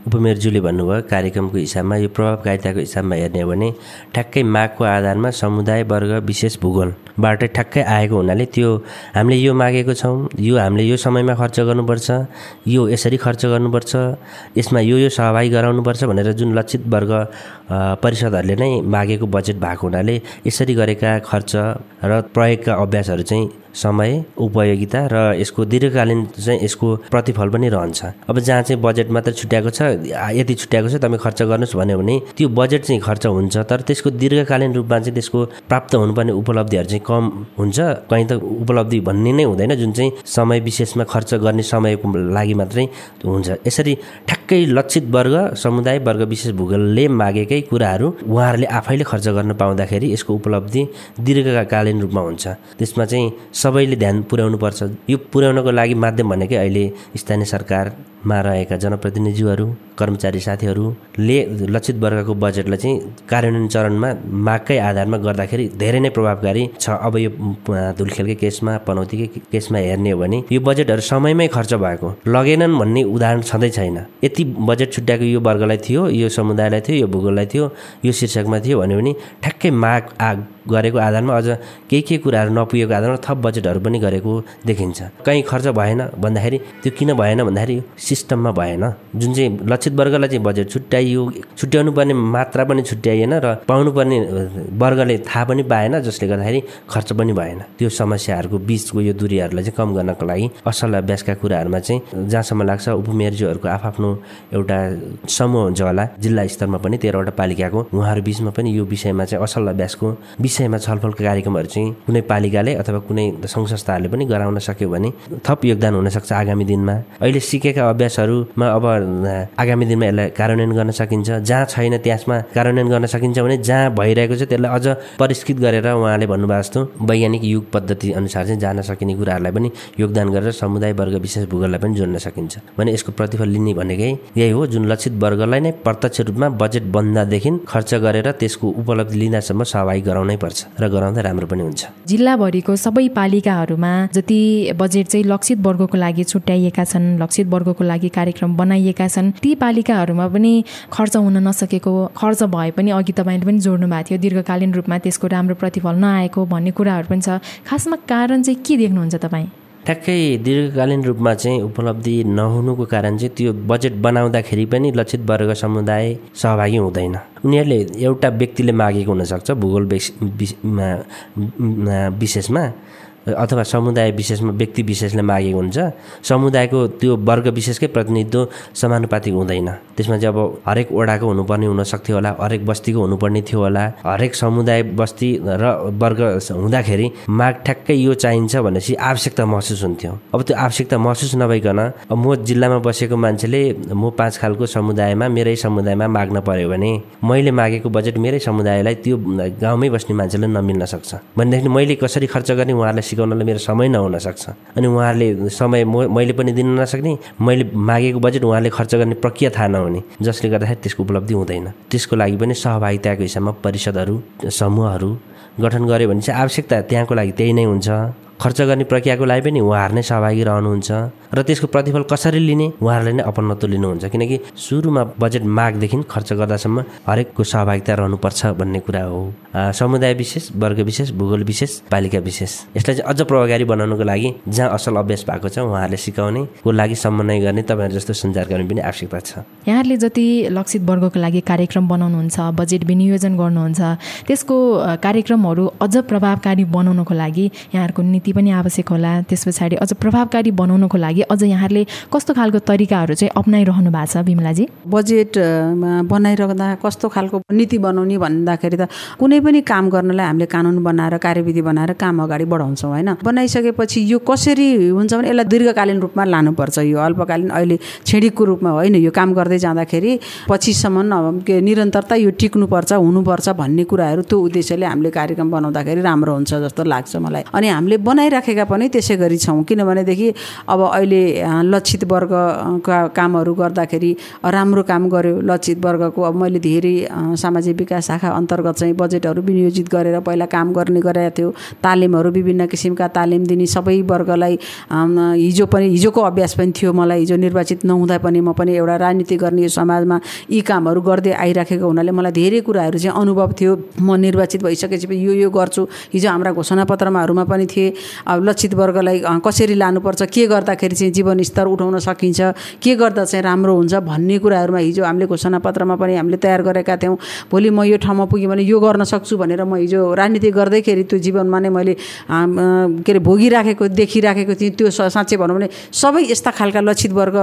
उपमेयरज्यूले भन्नुभयो कार्यक्रमको हिसाबमा यो प्रभावकारिताको हिसाबमा हेर्ने हो भने ठ्याक्कै मागको आधारमा समुदाय वर्ग विशेष भूगोलबाट ठ्याक्कै आएको हुनाले त्यो हामीले यो मागेको छौँ यो हामीले यो समयमा खर्च गर्नुपर्छ यो यसरी खर्च गर्नुपर्छ यसमा यो यो सहभागी गराउनुपर्छ भनेर जुन लक्षित वर्ग परिषदहरूले नै मागेको बजेट भएको हुनाले यसरी गरेका खर्च र प्रयोगका अभ्यासहरू चाहिँ समय उपयोगिता र यसको दीर्घकालीन चाहिँ यसको प्रतिफल पनि रहन्छ। अब जहाँ चाहिँ बजेट मात्र छुट्याएको छ यति छुट्याएको छ तपाईँ खर्च गर्नुहोस् भन्यो भने त्यो बजेट चाहिँ खर्च हुन्छ तर त्यसको दीर्घकालीन रूपमा चाहिँ त्यसको प्राप्त हुनुपर्ने उपलब्धिहरू चाहिँ कम हुन्छ। कहीँ त उपलब्धि भन्ने नै हुँदैन जुन चाहिँ समय विशेषमा खर्च गर्ने समयको लागि मात्रै हुन्छ। यसरी ठ्याक्कै लक्षित वर्ग समुदाय वर्ग विशेष भूगोलले मागेकै कुराहरू उहाँहरूले आफैले खर्च गर्न पाउँदाखेरि यसको उपलब्धि दीर्घकालीन रूपमा हुन्छ। त्यसमा चाहिँ सबैले ध्यान पुर्याउनुपर्छ। यो पुर्याउनको लागि माध्यम भनेकै अहिले स्थानीय सरकारमा रहेका जनप्रतिनिधिहरू कर्मचारी साथीहरूले लक्षित वर्गको बजेटलाई चाहिँ कार्यान्वयन चरणमा मागकै आधारमा गर्दाखेरि धेरै नै प्रभावकारी छ। अब यो धुलखेलकै केसमा पनौतीकै केसमा हेर्ने हो भने यो बजेटहरू समयमै खर्च भएको। लगेनन् भन्ने उदाहरण छँदै छैन। यति बजेट छुट्याएको यो वर्गलाई थियो यो समुदायलाई थियो यो भूगोललाई थियो यो शीर्षकमा थियो भन्यो भने ठ्याक्कै माग आ गरेको आधारमा अझ केही केही कुराहरू नपुगेको आधारमा थप बजेटहरू पनि गरेको देखिन्छ। कहीँ खर्च भएन भन्दाखेरि त्यो किन भएन भन्दाखेरि सिस्टममा भएन। जुन चाहिँ लक्षित वर्गलाई चाहिँ बजेट छुट्याइयो छुट्याउनु पर्ने मात्रा पनि छुट्याइएन र पाउनुपर्ने वर्गले थाहा पनि पाएन जसले गर्दाखेरि खर्च पनि भएन। त्यो समस्याहरूको बिचको यो दुरीहरूलाई चाहिँ कम गर्नको लागि असल अभ्यासका कुराहरूमा चाहिँ जहाँसम्म लाग्छ उपमेयरज्यूहरूको आफ्नो एउटा समूह हुन्छ होला जिल्ला स्तरमा पनि तेह्रवटा पालिकाको उहाँहरू बिचमा पनि यो विषयमा चाहिँ असल अभ्यासको विषयमा छलफलका कार्यक्रमहरू चाहिँ कुनै पालिकाले अथवा कुनै सङ्घ संस्थाहरूले पनि गराउन सक्यो भने थप योगदान हुनसक्छ आगामी दिनमा। अहिले सिकेका अभ्यासहरूमा अब आगामी दिनमा यसलाई कार्यान्वयन गर्न सकिन्छ। जहाँ छैन त्यसमा कार्यान्वयन गर्न सकिन्छ भने जहाँ भइरहेको छ त्यसलाई अझ परिष्कृत गरेर उहाँले भन्नुभएको जस्तो वैज्ञानिक युग पद्धति अनुसार चाहिँ जान सकिने कुराहरूलाई पनि योगदान गरेर समुदाय वर्ग विशेष भूगोललाई पनि जोड्न सकिन्छ। भने यसको प्रतिफल लिने भनेकै यही हो जुन लक्षित वर्गलाई नै प्रत्यक्ष रूपमा बजेट बन्दादेखि खर्च गरेर त्यसको उपलब्धि लिँदासम्म सहभागी गराउनै पर्छ र गराउँदा राम्रो पनि हुन्छ। जिल्लाभरिको सबै पालिकाहरूमा जति बजेट चाहिँ लक्षित वर्गको लागि छुट्याइएका छन् लक्षित वर्गको लागि कार्यक्रम बनाइएका छन् ती पालिकाहरूमा पनि खर्च हुन नसकेको खर्च भए पनि अघि तपाईँले पनि जोड्नु भएको थियो दीर्घकालीन रूपमा त्यसको राम्रो प्रतिफल नआएको भन्ने कुराहरू पनि छ। खासमा कारण चाहिँ के देख्नुहुन्छ तपाईँ? ठ्याक्कै दीर्घकालीन रूपमा चाहिँ उपलब्धि नहुनुको कारण चाहिँ त्यो बजेट बनाउँदाखेरि पनि लक्षित वर्ग समुदाय सहभागी हुँदैन। उनीहरूले एउटा व्यक्तिले मागेको हुनसक्छ भूगोल विशेषमा। अथवा समुदाय विशेषमा व्यक्ति विशेषले मागेको हुन्छ। समुदायको त्यो वर्ग विशेषकै प्रतिनिधित्व समानुपातिक हुँदैन। त्यसमा चाहिँ अब हरेक वडाको हुनुपर्ने हुनसक्थ्यो होला हरेक बस्तीको हुनुपर्ने थियो होला हरेक समुदाय बस्ती र वर्ग हुँदाखेरि माग ठ्याक्कै यो चाहिन्छ भनेपछि आवश्यकता महसुस हुन्थ्यो। अब त्यो आवश्यकता महसुस नभइकन म जिल्लामा बसेको मान्छेले म पाँच खालको समुदायमा मेरै समुदायमा माग्न पर्यो भने मैले मागेको बजेट मेरै समुदायलाई त्यो गाउँमै बस्ने मान्छेले नमिल्न सक्छ। भनेदेखि मैले कसरी खर्च गर्ने उहाँहरूलाई सिकाउनलाई मेरो समय नहुन सक्छ। अनि उहाँहरूले समय मैले पनि दिन नसक्ने मैले मागेको बजेट उहाँले खर्च गर्ने प्रक्रिया थाहा नहुने जसले गर्दाखेरि त्यसको उपलब्धि हुँदैन। त्यसको लागि पनि सहभागिताको हिसाबमा परिषदहरू समूहहरू गठन गऱ्यो भने चाहिँ आवश्यकता त्यहाँको लागि त्यही नै हुन्छ। खर्च गर्ने प्रक्रियाको लागि पनि उहाँहरू नै सहभागी रहनुहुन्छ र त्यसको प्रतिफल कसरी लिने उहाँहरूले नै अपनत्व लिनुहुन्छ। किनकि सुरुमा बजेट मागदेखि खर्च गर्दासम्म हरेकको सहभागिता रहनुपर्छ भन्ने कुरा हो। समुदाय विशेष वर्ग विशेष भूगोल विशेष पालिका विशेष। यसलाई चाहिँ अझ प्रभावकारी बनाउनको लागि जहाँ असल अभ्यास भएको छ उहाँहरूले सिकाउनेको लागि समन्वय गर्ने तपाईँहरू जस्तो सञ्चारकर्मी पनि आवश्यकता छ। यहाँहरूले जति लक्षित वर्गको लागि कार्यक्रम बनाउनुहुन्छ बजेट विनियोजन गर्नुहुन्छ त्यसको कार्यक्रमहरू अझ प्रभावकारी बनाउनको लागि यहाँहरूको नीति नीति पनि आवश्यक होला त्यस पछाडि। अझ प्रभावकारी बनाउनको लागि अझ यहाँहरूले कस्तो खालको तरिकाहरू चाहिँ अप्नाइरहनु भएको छ बिमलाजी? बजेट बनाइरहँदा कस्तो खालको नीति बनाउने भन्दाखेरि त कुनै पनि काम गर्नलाई हामीले कानुन बनाएर कार्यविधि बनाएर काम अगाडि बढाउँछौँ होइन? बनाइसकेपछि यो कसरी हुन्छ भने यसलाई दीर्घकालीन रूपमा लानुपर्छ यो। अल्पकालीन अहिले छेडिकको रूपमा होइन यो काम गर्दै जाँदाखेरि पछिसम्म के निरन्तरता यो टिक्नुपर्छ हुनुपर्छ भन्ने कुराहरू त्यो उद्देश्यले हामीले कार्यक्रम बनाउँदाखेरि राम्रो हुन्छ जस्तो लाग्छ मलाई। अनि हामीले बनाइराखेका पनि त्यसै गरी छौँ। किनभनेदेखि अब अहिले लक्षित वर्गका कामहरू गर्दाखेरि राम्रो काम गर्यो लक्षित वर्गको। अब मैले धेरै सामाजिक विकास शाखा अन्तर्गत चाहिँ बजेटहरू विनियोजित गरेर पहिला काम गर्ने गरेका थियो। तालिमहरू विभिन्न किसिमका तालिम दिने सबै वर्गलाई हिजो पनि हिजोको अभ्यास पनि थियो मलाई। हिजो निर्वाचित नहुँदा पनि म पनि एउटा राजनीति गर्ने समाजमा यी कामहरू गर्दै आइराखेको हुनाले मलाई धेरै कुराहरू चाहिँ अनुभव थियो। म निर्वाचित भइसकेपछि यो यो गर्छु। हिजो हाम्रा घोषणापत्रमाहरूमा पनि थिए। लक्षित वर्गलाई कसरी लानुपर्छ के गर्दाखेरि चाहिँ जीवनस्तर उठाउन सकिन्छ के गर्दा चाहिँ राम्रो हुन्छ भन्ने कुराहरूमा हिजो हामीले घोषणापत्रमा पनि हामीले तयार गरेका थियौँ। भोलि म यो ठाउँमा पुगेँ भने यो गर्न सक्छु भनेर म हिजो राजनीति गर्दैखेरि त्यो जीवनमा नै मैले के अरे भोगिराखेको देखिराखेको थिएँ। त्यो साँच्चै भनौँ भने सबै यस्ता खालका लक्षित वर्ग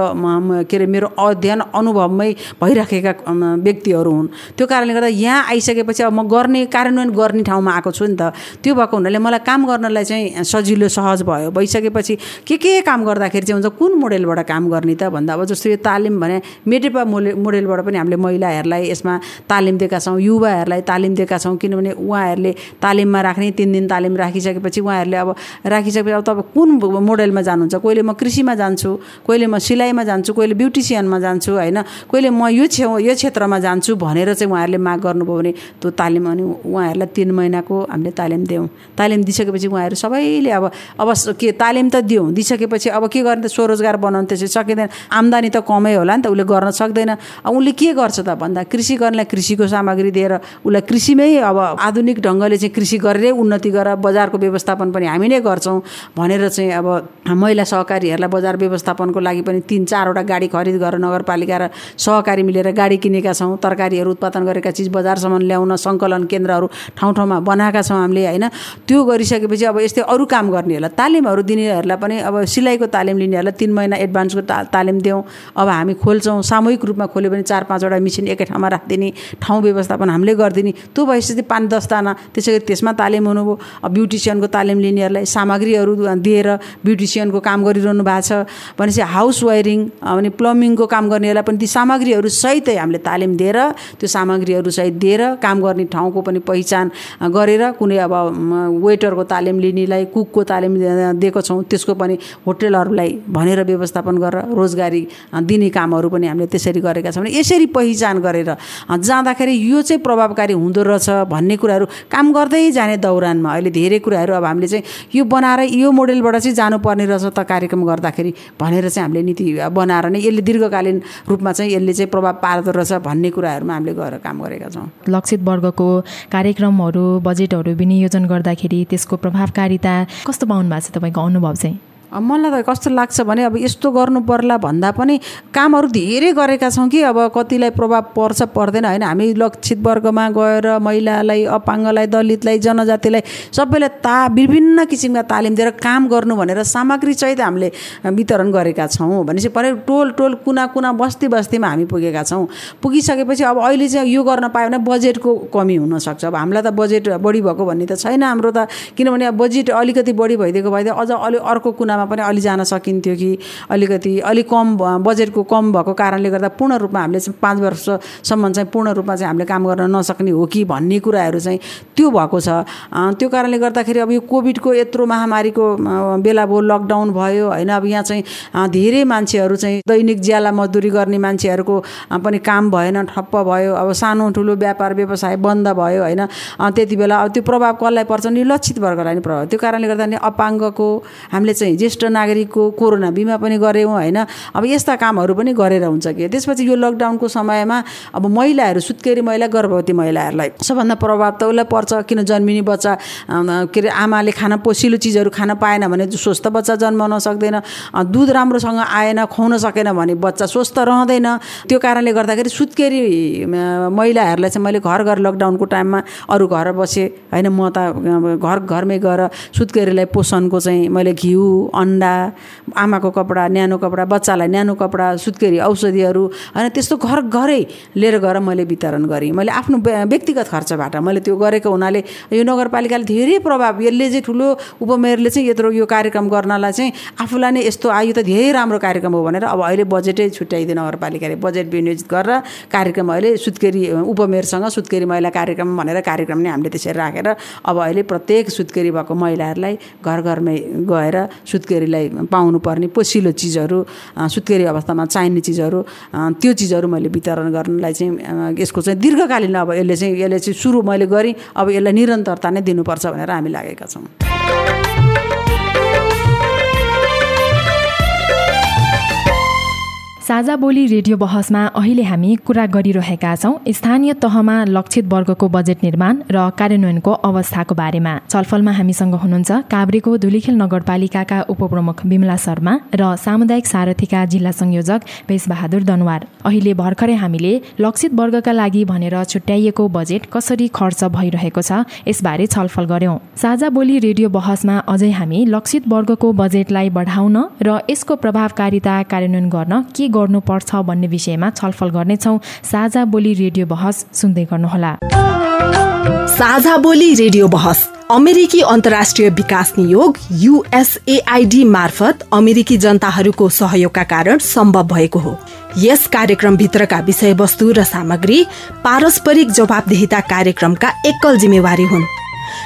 के अरे मेरो अध्ययन अनुभवमै भइराखेका व्यक्तिहरू हुन्। त्यो कारणले गर्दा यहाँ आइसकेपछि अब म गर्ने कार्यान्वयन गर्ने ठाउँमा आएको छु नि त। त्यो भएको हुनाले मलाई काम गर्नलाई चाहिँ सजिलो सहज भयो। भइसकेपछि के के काम गर्दाखेरि चाहिँ हुन्छ कुन मोडेलबाट काम गर्ने त भन्दा अब जस्तो यो तालिम भने मेटेपा मोडे मोडेलबाट पनि हामीले महिलाहरूलाई यसमा तालिम दिएका छौँ युवाहरूलाई तालिम दिएका छौँ किनभने उहाँहरूले तालिममा राख्ने तिन दिन तालिम राखिसकेपछि उहाँहरूले अब राखिसकेपछि अब तपाईँ कुन मोडेलमा जानुहुन्छ? कहिले म कृषिमा जान्छु कहिले म सिलाइमा जान्छु कहिले ब्युटिसियनमा जान्छु होइन? कहिले म यो छेउ यो क्षेत्रमा जान्छु भनेर चाहिँ उहाँहरूले माग गर्नुभयो भने त्यो तालिम अनि उहाँहरूलाई तिन महिनाको हामीले तालिम दियौँ। तालिम दिइसकेपछि उहाँहरू सबैले अब अब के तालिम त दिउँ दिइसकेपछि अब के गर्ने त स्वरोजगार बनाउनु त्यसरी सकिँदैन। आम्दानी त कमै होला नि त उसले गर्न सक्दैन। अब उसले के गर्छ त भन्दा कृषि गर्नेलाई कृषिको सामग्री दिएर उसलाई कृषिमै अब आधुनिक ढङ्गले चाहिँ कृषि गरेरै उन्नति गरेर बजारको व्यवस्थापन पनि हामी नै गर्छौँ भनेर चाहिँ अब महिला सहकारीहरूलाई बजार व्यवस्थापनको लागि पनि तिन चारवटा गाडी खरिद गरेर नगरपालिका र सहकारी मिलेर गाडी किनेका छौँ तरकारीहरू उत्पादन गरेका चिज बजारसम्म ल्याउन सङ्कलन केन्द्रहरू ठाउँ ठाउँमा बनाएका छौँ हामीले होइन। त्यो गरिसकेपछि अब यस्तै अरू काम गर्नेहरूलाई तालिमहरू दिनेहरूलाई पनि अब सिलाइको तालिम लिनेहरूलाई तिन महिना एडभान्सको ता तालिम दिउँ अब हामी खोल्छौँ सामूहिक रूपमा खोल्यो भने चार पाँचवटा मिसिन एकै ठाउँमा राखिदिने ठाउँ व्यवस्थापन हामीले गरिदिने। त्यो भइसकेपछि पाँच दसजना त्यसै गरी त्यसमा तालिम हुनुभयो। अब ब्युटिसियनको तालिम लिनेहरूलाई सामग्रीहरू दिएर ब्युटिसियनको काम गरिरहनु भएको छ। भनेपछि हाउस वायरिङ अनि प्लम्बिङको काम गर्नेहरूलाई पनि ती सामग्रीहरू सहितै हामीले तालिम दिएर त्यो सामग्रीहरू सहित दिएर काम गर्ने ठाउँको पनि पहिचान गरेर कुनै अब वेटरको तालिम लिनेलाई कुकको तालिम दिएको छौँ। त्यसको पनि होटेलहरूलाई भनेर व्यवस्थापन गरेर रोजगारी दिने कामहरू पनि हामीले त्यसरी गरेका छौँ। यसरी पहिचान गरेर जाँदाखेरि यो चाहिँ प्रभावकारी हुँदो रहेछ भन्ने कुराहरू काम गर्दै जाने दौरानमा अहिले धेरै कुराहरू अब हामीले चाहिँ यो बनाएर यो मोडेलबाट चाहिँ जानुपर्ने रहेछ त कार्यक्रम गर्दाखेरि भनेर चाहिँ हामीले नीति बनाएर नै यसले दीर्घकालीन रूपमा चाहिँ यसले चाहिँ प्रभाव पार्दो रहेछ भन्ने कुराहरूमा हामीले गएर काम गरेका छौँ। लक्षित वर्गको कार्यक्रमहरू बजेटहरू विनियोजन गर्दाखेरि त्यसको प्रभावकारिता कस्तो पाउनु भएको छ तपाईँको अनुभव चाहिँ? मलाई त कस्तो लाग्छ भने अब यस्तो गर्नु पर्ला भन्दा पनि कामहरू धेरै गरेका छौँ कि अब कतिलाई प्रभाव पर्छ पर्दैन होइन? हामी लक्षित वर्गमा गएर महिलालाई अपाङ्गलाई दलितलाई जनजातिलाई सबैलाई ता विभिन्न किसिमका तालिम दिएर काम गर्नु भनेर सामग्री सहित हामीले वितरण गरेका छौँ भनेपछि परे टोल टोल कुना कुना बस्ती बस्तीमा हामी पुगेका छौँ। पुगिसकेपछि अब अहिले चाहिँ यो गर्न पायो भने बजेटको कमी हुनसक्छ। अब हामीलाई त बजेट बढी भएको भन्ने त छैन हाम्रो त। किनभने अब बजेट अलिकति बढी भइदिएको भइदियो अझ अलिक अर्को कुना जिल्लामा पनि अलि जान सकिन्थ्यो कि अलिकति अलिक कम बजेटको कम भएको कारणले गर्दा पूर्ण रूपमा हामीले पाँच वर्षसम्म चाहिँ पूर्ण रूपमा चाहिँ हामीले काम गर्न नसक्ने हो कि भन्ने कुराहरू चाहिँ त्यो भएको छ। त्यो कारणले गर्दाखेरि अब यो कोभिडको यत्रो महामारीको बेला भयो लकडाउन भयो होइन अब यहाँ चाहिँ धेरै मान्छेहरू चाहिँ दैनिक ज्याला मजदुरी गर्ने मान्छेहरूको पनि काम भएन ठप्प भयो अब सानो ठुलो व्यापार व्यवसाय बन्द भयो होइन। त्यति बेला अब त्यो प्रभाव कसलाई पर्छ? नि लक्षित वर्गलाई नि प्रभाव। त्यो कारणले गर्दा नि अपाङ्गको हामीले चाहिँ ज्येष्ठ नागरिकको कोरोना बिमा पनि गऱ्यौँ होइन? अब यस्ता कामहरू पनि गरेर हुन्छ कि? त्यसपछि यो लकडाउनको समयमा अब महिलाहरू सुत्केरी महिला गर्भवती महिलाहरूलाई सबभन्दा प्रभाव त उसलाई पर्छ किन जन्मिने बच्चा के अरे आमाले खान पोसिलो चिजहरू खान पाएन भने स्वस्थ बच्चा जन्माउन सक्दैन दुध राम्रोसँग आएन खुवाउन सकेन भने बच्चा स्वस्थ रहँदैन। त्यो कारणले गर्दाखेरि सुत्केरी महिलाहरूलाई चाहिँ मैले घर घर लकडाउनको टाइममा अरू घर बसेँ होइन? म त घर घरमै गएर सुत्केरीलाई पोषणको चाहिँ मैले घिउ अन्डा आमाको कपडा न्यानो कपडा बच्चालाई न्यानो कपडा सुत्केरी औषधिहरू होइन त्यस्तो घर घरै लिएर गएर मैले वितरण गरेँ। मैले आफ्नो व्यक्तिगत खर्चबाट मैले त्यो गरेको हुनाले यो नगरपालिकाले धेरै प्रभाव यसले चाहिँ ठुलो उपमेयरले चाहिँ यत्रो यो कार्यक्रम गर्नलाई चाहिँ आफूलाई नै यस्तो आयो त धेरै राम्रो कार्यक्रम हो भनेर अब अहिले बजेटै छुट्याइदियो नगरपालिकाले। बजेट विनियोजित गरेर कार्यक्रम अहिले सुत्केरी उपमेयरसँग सुत्केरी महिला कार्यक्रम भनेर कार्यक्रम नै हामीले त्यसरी राखेर अब अहिले प्रत्येक सुत्केरी भएको महिलाहरूलाई घर घरमै गएर सुत्केरीलाई पाउनुपर्ने पोसिलो चिजहरू सुत्केरी अवस्थामा चाहिने चिजहरू त्यो चिजहरू मैले वितरण गर्नलाई चाहिँ यसको चाहिँ दीर्घकालीन अब यसले चाहिँ यसले चाहिँ सुरु मैले गरेँ अब यसलाई निरन्तरता नै दिनुपर्छ भनेर हामी लागेका छौँ। साझा बोली रेडियो बहसमा अहिले हामी कुरा गरिरहेका छौँ। स्थानीय तहमा लक्षित वर्गको बजेट निर्माण र कार्यान्वयनको अवस्थाको बारेमा। छलफलमा हामीसँग हुनुहुन्छ काभ्रेको धुलीखेल नगरपालिकाका उपप्रमुख विमला शर्मा र सामुदायिक सारथीका जिल्ला संयोजक भेषबहादुर दनवार। अहिले भर्खरै हामीले लक्षित वर्गका लागि भनेर छुट्याइएको बजेट कसरी खर्च भइरहेको छ यसबारे छलफल गर्यौं। साझा बोली रेडियो बहसमा अझै हामी लक्षित वर्गको बजेटलाई बढाउन र यसको प्रभावकारिता कार्यान्वयन गर्न के गर्नुपर्छ भन्ने विषयमा छलफल गर्नेछौ। साझा बोली रेडियो बहस सुन्दै गर्नुहोला। साझा बोली रेडियो बहस अमेरिकी अन्तर्राष्ट्रिय विकास नियोग युएसएआईडी मार्फत अमेरिकी जनताहरूको सहयोगका कारण सम्भव भएको हो। यस कार्यक्रमभित्रका विषयवस्तु र सामग्री पारस्परिक जवाबदेहिता कार्यक्रमका एकल जिम्मेवारी हुन्।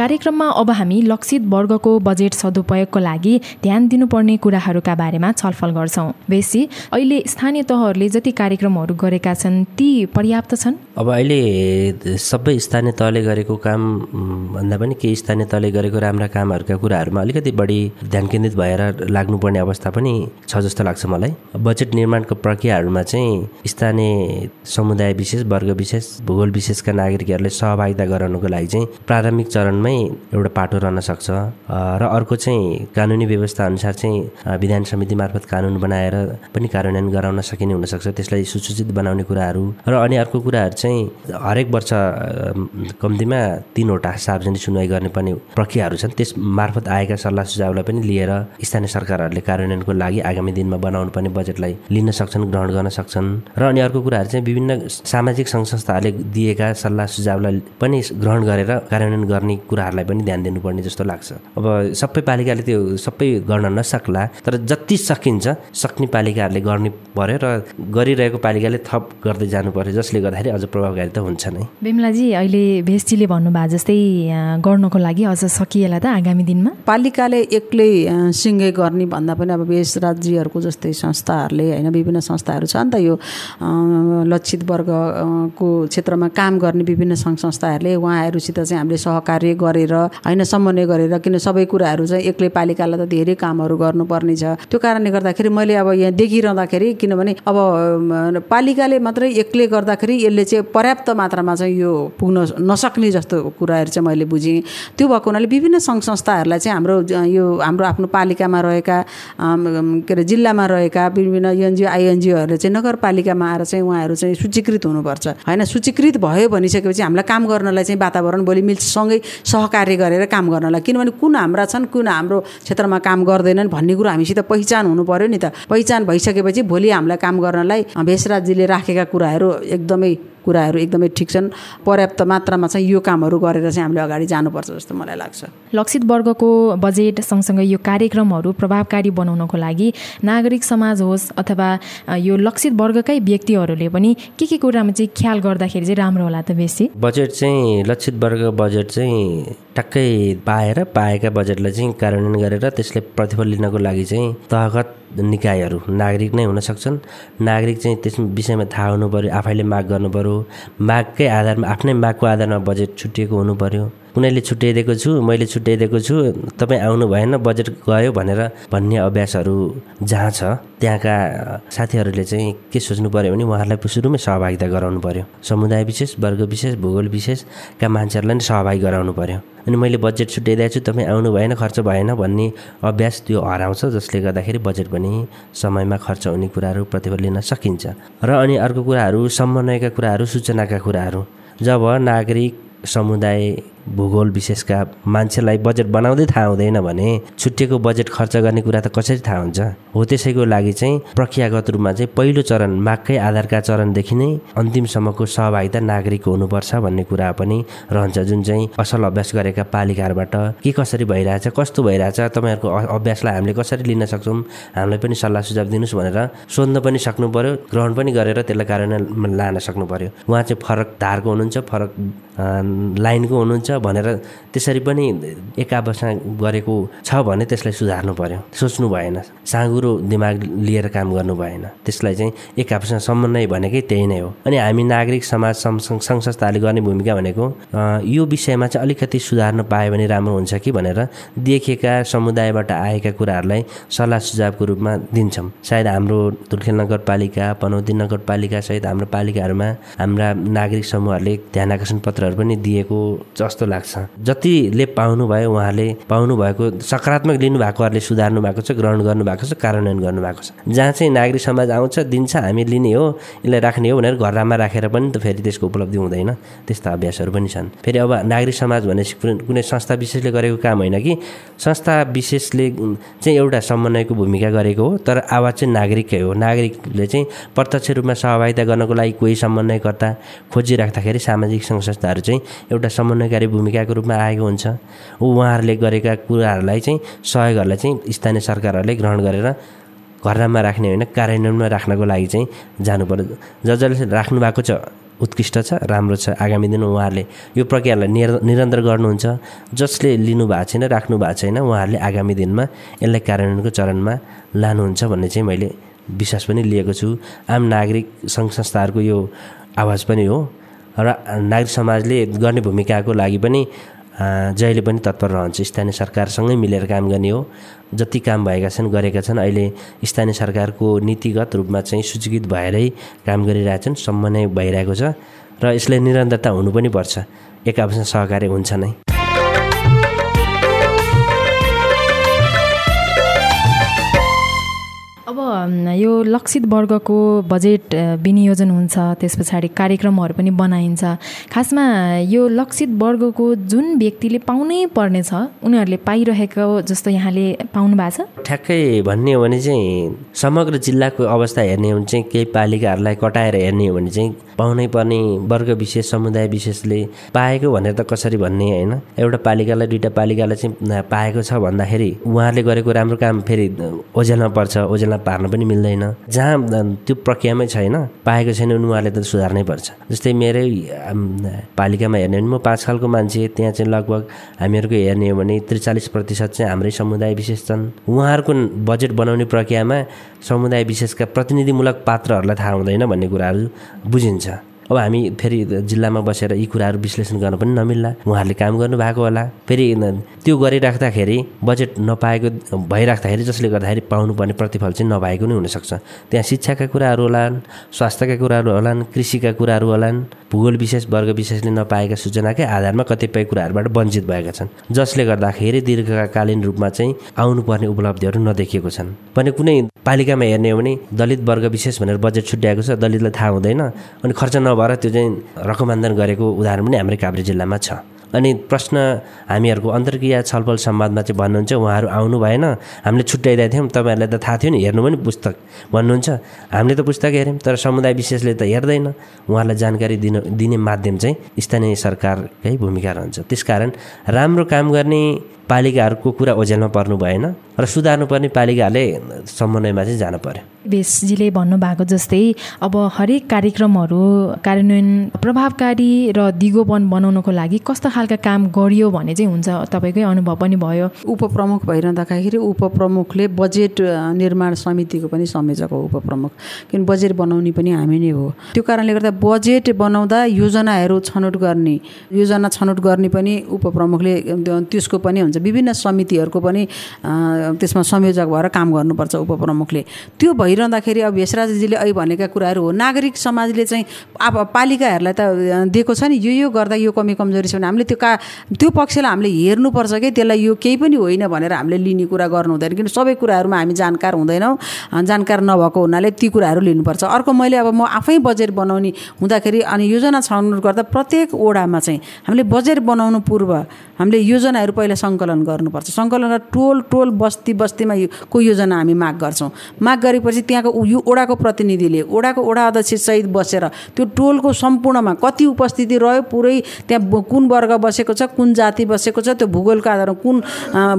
कार्यक्रममा अब हामी लक्षित वर्गको बजेट सदुपयोगको लागि ध्यान दिनुपर्ने कुराहरूका बारेमा छलफल गर्छौँ। बेसी अहिले स्थानीय तहहरूले जति कार्यक्रमहरू गरेका छन् ती पर्याप्त छन्? अब अहिले सबै स्थानीय तहले गरेको काम भन्दा पनि केही स्थानीय तहले गरेको राम्रा कामहरूका कुराहरूमा अलिकति बढी ध्यान केन्द्रित भएर लाग्नुपर्ने अवस्था पनि छ जस्तो लाग्छ मलाई। बजेट निर्माणको प्रक्रियाहरूमा चाहिँ स्थानीय समुदाय विशेष वर्ग विशेष भूगोल विशेषका नागरिकहरूले सहभागिता गराउनुको लागि चाहिँ प्रारम्भिक चरणमै एउटा पाटो रहन सक्छ। र अर्को चाहिँ कानुनी व्यवस्था अनुसार चाहिँ विधान समिति मार्फत कानुन बनाएर पनि कार्यान्वयन गराउन सकिने हुनसक्छ। त्यसलाई सुसूचित बनाउने कुराहरू। र अनि अर्को कुराहरू चाहिँ हरेक वर्ष कम्तीमा तिनवटा सार्वजनिक सुनवाई गर्नुपर्ने प्रक्रियाहरू छन्। त्यस मार्फत आएका सल्लाह सुझावलाई पनि लिएर स्थानीय सरकारहरूले कार्यान्वयनको लागि आगामी दिनमा बनाउनु पर्ने बजेटलाई लिन सक्छन् ग्रहण गर्न सक्छन्। र अनि अर्को कुराहरू चाहिँ विभिन्न सामाजिक सङ्घ संस्थाहरूले दिएका सल्लाह सुझावलाई पनि ग्रहण गरेर कार्यान्वयन गर्ने कुराहरूलाई पनि ध्यान दिनुपर्ने जस्तो लाग्छ। अब सबै पालिकाले त्यो सबै गर्न नसक्ला तर जति सकिन्छ सक्ने पालिकाहरूले गर्ने पर्यो र गरिरहेको पालिकाले थप गर्दै जानु पर्यो जसले गर्दाखेरि अझ प्रभावकारी त हुन्छ नै। बिमलाजी अहिले भेष्टीले भन्नुभयो जस्तै गर्नको लागि अझ सकिएला त आगामी दिनमा। पालिकाले एक्लै सिङ्गे गर्ने भन्दा पनि अब बेस राज्यहरूको जस्तै संस्थाहरूले होइन विभिन्न संस्थाहरू छ नि त यो लक्षित वर्गको क्षेत्रमा काम गर्ने विभिन्न सङ्घ संस्थाहरूले उहाँहरूसित चाहिँ हामीले सहकार्य गरेर होइन समन्वय गरेर किन सबै कुराहरू चाहिँ एक्लै पालिकालाई त धेरै कामहरू गर्नुपर्ने छ। त्यो कारणले गर्दाखेरि मैले अब यहाँ देखिरहँदाखेरि किनभने अब पालिकाले मात्रै एक्लै गर्दाखेरि यसले चाहिँ पर्याप्त मात्रामा चाहिँ यो पुग्न नसक्ने जस्तो कुराहरू चाहिँ मैले बुझेँ। त्यो भएको हुनाले विभिन्न सङ्घ संस्थाहरूलाई चाहिँ हाम्रो यो हाम्रो आफ्नो पालिकामा रहेका के अरे जिल्लामा रहेका विभिन्न एनजिओ आइएनजिओहरूले चाहिँ नगरपालिकामा आएर चाहिँ उहाँहरू चाहिँ सूचीकृत हुनुपर्छ। होइन सूचीकृत भयो भनिसकेपछि हामीलाई काम गर्नलाई चाहिँ वातावरण भोलि मिल्छ। सँगै सहकार्य गरेर काम गर्नलाई किनभने कुन हाम्रा छन् कुन हाम्रो क्षेत्रमा काम गर्दैनन् भन्ने कुरो हामीसित पहिचान हुनु पर्यो नि त। पहिचान भइसकेपछि भोलि हामीलाई काम गर्नलाई भेषराजजीले राखेका कुराहरू एकदमै कुराहरू एकदमै ठिक छन्। पर्याप्त मात्रामा चाहिँ यो कामहरू गरेर चाहिँ हामीले अगाडि जानुपर्छ जस्तो मलाई लाग्छ। लक्षित वर्गको बजेट सँगसँगै यो कार्यक्रमहरू प्रभावकारी बनाउनको लागि नागरिक समाज होस् अथवा यो लक्षित वर्गकै व्यक्तिहरूले पनि के के कुरामा चाहिँ ख्याल गर्दाखेरि चाहिँ राम्रो होला त बेसी? बजेट चाहिँ लक्षित वर्ग बजेट चाहिँ टक्कै पाएर पाएका बजेटलाई चाहिँ कार्यान्वयन गरेर त्यसले प्रतिफल लिनको लागि चाहिँ तहगत निकायहरू नागरिक नै हुन सक्छन् नागरिक चाहिँ त्यस विषयमा थाहा हुनु पऱ्यो आफैले माग गर्नु पऱ्यो मागकै आधारमा आफ्नै मागको आधारमा बजेट छुट्टिएको हुनु पऱ्यो कुनैले छुट्याइदिएको छु मैले छुट्याइदिएको छु तपाईँ आउनु भएन बजेट गयो भनेर भन्ने अभ्यासहरू जहाँ छ त्यहाँका साथीहरूले चाहिँ के सोच्नु पऱ्यो भने उहाँहरूलाई सुरुमै सहभागिता गराउनु पऱ्यो समुदाय विशेष वर्ग विशेष भूगोल विशेषका मान्छेहरूलाई नै सहभागी गराउनु पऱ्यो अनि मैले बजेट छुट्याइदिएको छु तपाईँ आउनु भएन खर्च भएन भन्ने अभ्यास त्यो हराउँछ जसले गर्दाखेरि बजेट पनि समयमा खर्च हुने कुराहरू प्रतिफल लिन सकिन्छ। र अनि अर्को कुराहरू समन्वयका कुराहरू सूचनाका कुराहरू। जब नागरिक समुदाय भूगोल विशेषका मान्छेलाई बजेट बनाउँदै थाहा हुँदैन भने छुट्टिएको बजेट खर्च गर्ने कुरा त कसरी थाहा हुन्छ? हो त्यसैको लागि चाहिँ प्रक्रियागत रूपमा चाहिँ पहिलो चरण मागकै आधारका चरणदेखि नै अन्तिमसम्मको सहभागिता नागरिकको हुनुपर्छ भन्ने कुरा पनि रहन्छ। जुन चाहिँ असल अभ्यास गरेका पालिकाहरूबाट के कसरी भइरहेछ कस्तो भइरहेछ तपाईँहरूको अभ्यासलाई हामीले कसरी लिन सक्छौँ? हामीलाई पनि सल्लाह सुझाव दिनुहोस् भनेर सोध्न पनि सक्नु पऱ्यो ग्रहण पनि गरेर त्यसलाई कार्यान्वयन लान सक्नु पऱ्यो उहाँ चाहिँ फरक धारको हुनुहुन्छ फरक लाइनको हुनुहुन्छ भनेर त्यसरी पनि एक गरेको छ भने त्यसलाई सुधार्नु पर्यो। सोच्नु भएन। साँगुरो दिमाग लिएर काम गर्नु भएन। त्यसलाई चाहिँ एक आपसँग समन्वय भनेकै त्यही नै हो। अनि हामी नागरिक समाज सङ्घ संस्थाले गर्ने भूमिका भनेको यो विषयमा चाहिँ अलिकति सुधार्न पायो भने राम्रो हुन्छ कि भनेर देखेका समुदायबाट आएका कुराहरूलाई सल्लाह सुझावको रूपमा दिन्छौँ। सायद हाम्रो तुलखेल नगरपालिका पनौती नगरपालिका सहित हाम्रो पालिकाहरूमा हाम्रा नागरिक समूहहरूले ध्यान आकर्षण पत्रहरू पनि दिएको जस्तो लाग्छ। जतिले पाउनुभयो उहाँले पाउनुभएको सकारात्मक लिनुभएकोहरूले सुधार्नु भएको छ ग्रहण गर्नुभएको छ कार्यान्वयन गर्नुभएको छ। जहाँ चाहिँ नागरिक समाज आउँछ दिन्छ हामी लिने हो यसलाई राख्ने हो भनेर घरमा राखेर पनि त फेरि त्यसको उपलब्धि हुँदैन। त्यस्ता अभ्यासहरू पनि छन्। फेरि अब नागरिक समाज भनेपछि कुनै संस्था विशेषले गरेको काम होइन कि संस्था विशेषले चाहिँ एउटा समन्वयको भूमिका गरेको हो तर आवाज चाहिँ नागरिककै हो। नागरिकले चाहिँ प्रत्यक्ष रूपमा सहभागिता गर्नको लागि कोही समन्वयकर्ता खोजिराख्दाखेरि सामाजिक सङ्घ संस्थाहरू चाहिँ एउटा समन्वयकारी भूमिकाको रूपमा आएको हुन्छ। उहाँहरूले गरेका कुराहरूलाई चाहिँ सहयोगहरूलाई चाहिँ स्थानीय सरकारहरूले ग्रहण गरेर घरमा राख्ने होइन कार्यान्वयनमा राख्नको लागि चाहिँ जानु पर्यो ज जसले राख्नु भएको छ उत्कृष्ट छ राम्रो छ आगामी दिन उहाँहरूले यो प्रक्रियालाई निर निरन्तर गर्नुहुन्छ। जसले लिनु भएको छैन राख्नु भएको छैन उहाँहरूले आगामी दिनमा यसलाई कार्यान्वयनको चरणमा लानुहुन्छ भन्ने चाहिँ मैले विश्वास पनि लिएको छु। आम नागरिक सङ्घ संस्थाहरूको यो आवाज पनि हो। र नागरिक समाजले गर्ने भूमिकाको लागि पनि जहिले पनि तत्पर रहन्छ। स्थानीय सरकारसँगै मिलेर काम गर्ने हो। जति काम भएका छन् गरेका छन्। अहिले स्थानीय सरकारको नीतिगत रूपमा चाहिँ सूचीकृत भएरै काम गरिरहेछन् समन्वय भइरहेको छ। र यसलाई निरन्तरता हुनु पनि पर्छ। एक आपसमा सहकार्य हुन्छ नै। यो लक्षित वर्गको बजेट विनियोजन हुन्छ त्यस पछाडि कार्यक्रमहरू पनि बनाइन्छ। खासमा यो लक्षित वर्गको जुन व्यक्तिले पाउनै पर्ने छ उनीहरूले पाइरहेको जस्तो यहाँले पाउनु भएको छ? ठ्याक्कै भन्ने हो भने चाहिँ समग्र जिल्लाको अवस्था हेर्ने हो भने चाहिँ केही पालिकाहरूलाई कटाएर हेर्ने हो भने चाहिँ पाउनै पर्ने वर्ग विशेष समुदाय विशेषले पाएको भनेर त कसरी भन्ने होइन। एउटा पालिकालाई दुइटा पालिकालाई चाहिँ पाएको छ भन्दाखेरि उहाँहरूले गरेको राम्रो काम फेरि ओझेलमा पर्छ ओझेलमा पार्न पनि मिल्दैन। जहाँ त्यो प्रक्रियामै छैन पाएको छैन भने उहाँले त सुधार्नै पर्छ। जस्तै मेरै पालिकामा हेर्ने भने म पाँच खालको मान्छे त्यहाँ चाहिँ लगभग हामीहरूको हेर्ने हो भने त्रिचालिस प्रतिशत चाहिँ हाम्रै समुदाय विशेष छन्। उहाँहरूको बजेट बनाउने प्रक्रियामा समुदाय विशेषका प्रतिनिधिमूलक पात्रहरूलाई थाहा हुँदैन भन्ने कुराहरू बुझिन्छ। अब हामी फेरि जिल्लामा बसेर यी कुराहरू विश्लेषण गर्न पनि नमिल्ला। उहाँहरूले काम गर्नुभएको होला। फेरि त्यो गरिराख्दाखेरि बजेट नपाएको भइराख्दाखेरि जसले गर्दाखेरि पाउनुपर्ने प्रतिफल चाहिँ नभएको नै हुनसक्छ। त्यहाँ शिक्षाका कुराहरू होलान् स्वास्थ्यका कुराहरू होलान् कृषिका कुराहरू होलान् भूगोल विशेष वर्ग विशेषले नपाएका सूचनाकै आधारमा कतिपय कुराहरूबाट वञ्चित भएका छन्। जसले गर्दाखेरि दीर्घकालीन रूपमा चाहिँ आउनुपर्ने उपलब्धिहरू नदेखिएको छन्। भने कुनै पालिकामा हेर्ने हो भने दलित वर्ग विशेष भनेर बजेट छुट्याएको छ दलितलाई थाहा हुँदैन अनि खर्च नभएर त्यो चाहिँ रकमान्दन गरेको उदाहरण पनि हाम्रै काभ्रे जिल्लामा छ। अनि प्रश्न हामीहरूको अन्तर्क्रिया छलफल संवादमा चाहिँ भन्नुहुन्छ उहाँहरू आउनु भएन। हामीले छुट्याइदिएको थियौँ तपाईँहरूलाई त थाहा थियो नि हेर्नु पनि पुस्तक भन्नुहुन्छ। हामीले त पुस्तक हेऱ्यौँ तर समुदाय विशेषले त हेर्दैन। उहाँलाई जानकारी दिन दिने माध्यम चाहिँ स्थानीय सरकारकै भूमिका रहन्छ। त्यसकारण राम्रो काम गर्ने पालिकाहरूको कुरा ओझेलमा पर्नु भएन र सुधार्नुपर्ने पालिकाले समन्वयमा चाहिँ जानु पर्यो। बेसजीले भन्नुभएको जस्तै अब हरेक कार्यक्रमहरू कार्यान्वयन प्रभावकारी र दिगोपन बनाउनको लागि कस्तो खालका काम गरियो भने चाहिँ हुन्छ तपाईँकै अनुभव पनि भयो। उपप्रमुख भइरहँदाखेरि उपप्रमुखले बजेट निर्माण समितिको पनि संयोजक हो उपप्रमुख। किन बजेट बनाउने पनि हामी नै हो। त्यो कारणले गर्दा बजेट बनाउँदा योजनाहरू छनौट गर्ने योजना छनौट गर्ने पनि उपप्रमुखले त्यसको पनि हुन्छ। विभिन्न समितिहरूको पनि त्यसमा संयोजक भएर काम गर्नुपर्छ उपप्रमुखले। त्यो भइरहँदाखेरि अब भेषराजजीले अहिले भनेका कुराहरू हो। नागरिक समाजले चाहिँ अब पालिकाहरूलाई त दिएको छ नि यो यो गर्दा यो कमी कमजोरी छ भने हामीले त्यो का त्यो पक्षलाई हामीले हेर्नुपर्छ कि? त्यसलाई यो केही पनि होइन भनेर हामीले लिने कुरा गर्नु हुँदैन। किन सबै कुराहरूमा हामी जानकार हुँदैनौँ। जानकार नभएको हुनाले ती कुराहरू लिनुपर्छ। अर्को मैले अब म आफै बजेट बनाउने हुँदाखेरि अनि योजना छनौट गर्दा प्रत्येक ओडामा चाहिँ हामीले बजेट बनाउनु पूर्व हामीले योजनाहरू पहिला सङ्कलन गर्नुपर्छ। सङ्कलन टोल टोल बस्ती बस्तीमा को योजना हामी माग गर्छौँ? माग गरेपछि त्यहाँको यो ओडाको प्रतिनिधिले ओडाको ओडा अध्यक्षसहित बसेर त्यो टोलको सम्पूर्णमा कति उपस्थिति रह्यो पुरै त्यहाँ कुन वर्ग बसेको छ कुन जाति बसेको छ त्यो भूगोलको आधारमा कुन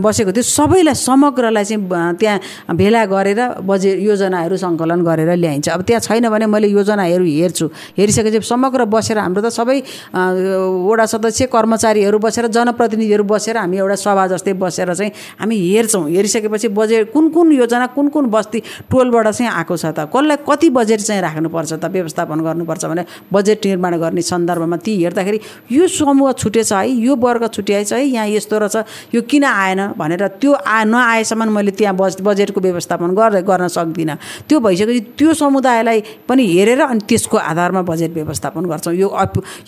बसेको थियो सबैलाई समग्रलाई चाहिँ त्यहाँ भेला गरेर बजेट योजनाहरू सङ्कलन गरेर ल्याइन्छ। अब त्यहाँ छैन भने मैले योजनाहरू हेर्छु। हेरिसकेपछि समग्र बसेर हाम्रो त सबै वडा सदस्य कर्मचारीहरू बसेर जनप्रतिनिधिहरू बसेर हामी एउटा सभा जस्तै बसेर चाहिँ हामी हेर्छौँ। हेरिसकेपछि बजेट कुन कुन योजना कुन कुन बस्ती टोलबाट चाहिँ आएको छ त? कसलाई कति बजेट चाहिँ राख्नुपर्छ त? व्यवस्थापन गर्नुपर्छ भने बजेट निर्माण गर्ने सन्दर्भमा ती हेर्दाखेरि यो समूह छुटेछ है यो वर्ग छुट्याएछ है यहाँ यस्तो रहेछ यो किन आएन भनेर त्यो आ नआएसम्म मैले त्यहाँ बज बजेटको व्यवस्थापन गरेर गर्न सक्दिनँ। त्यो भइसकेपछि त्यो समुदायलाई पनि हेरेर अनि त्यसको आधारमा बजेट व्यवस्थापन गर्छौँ। यो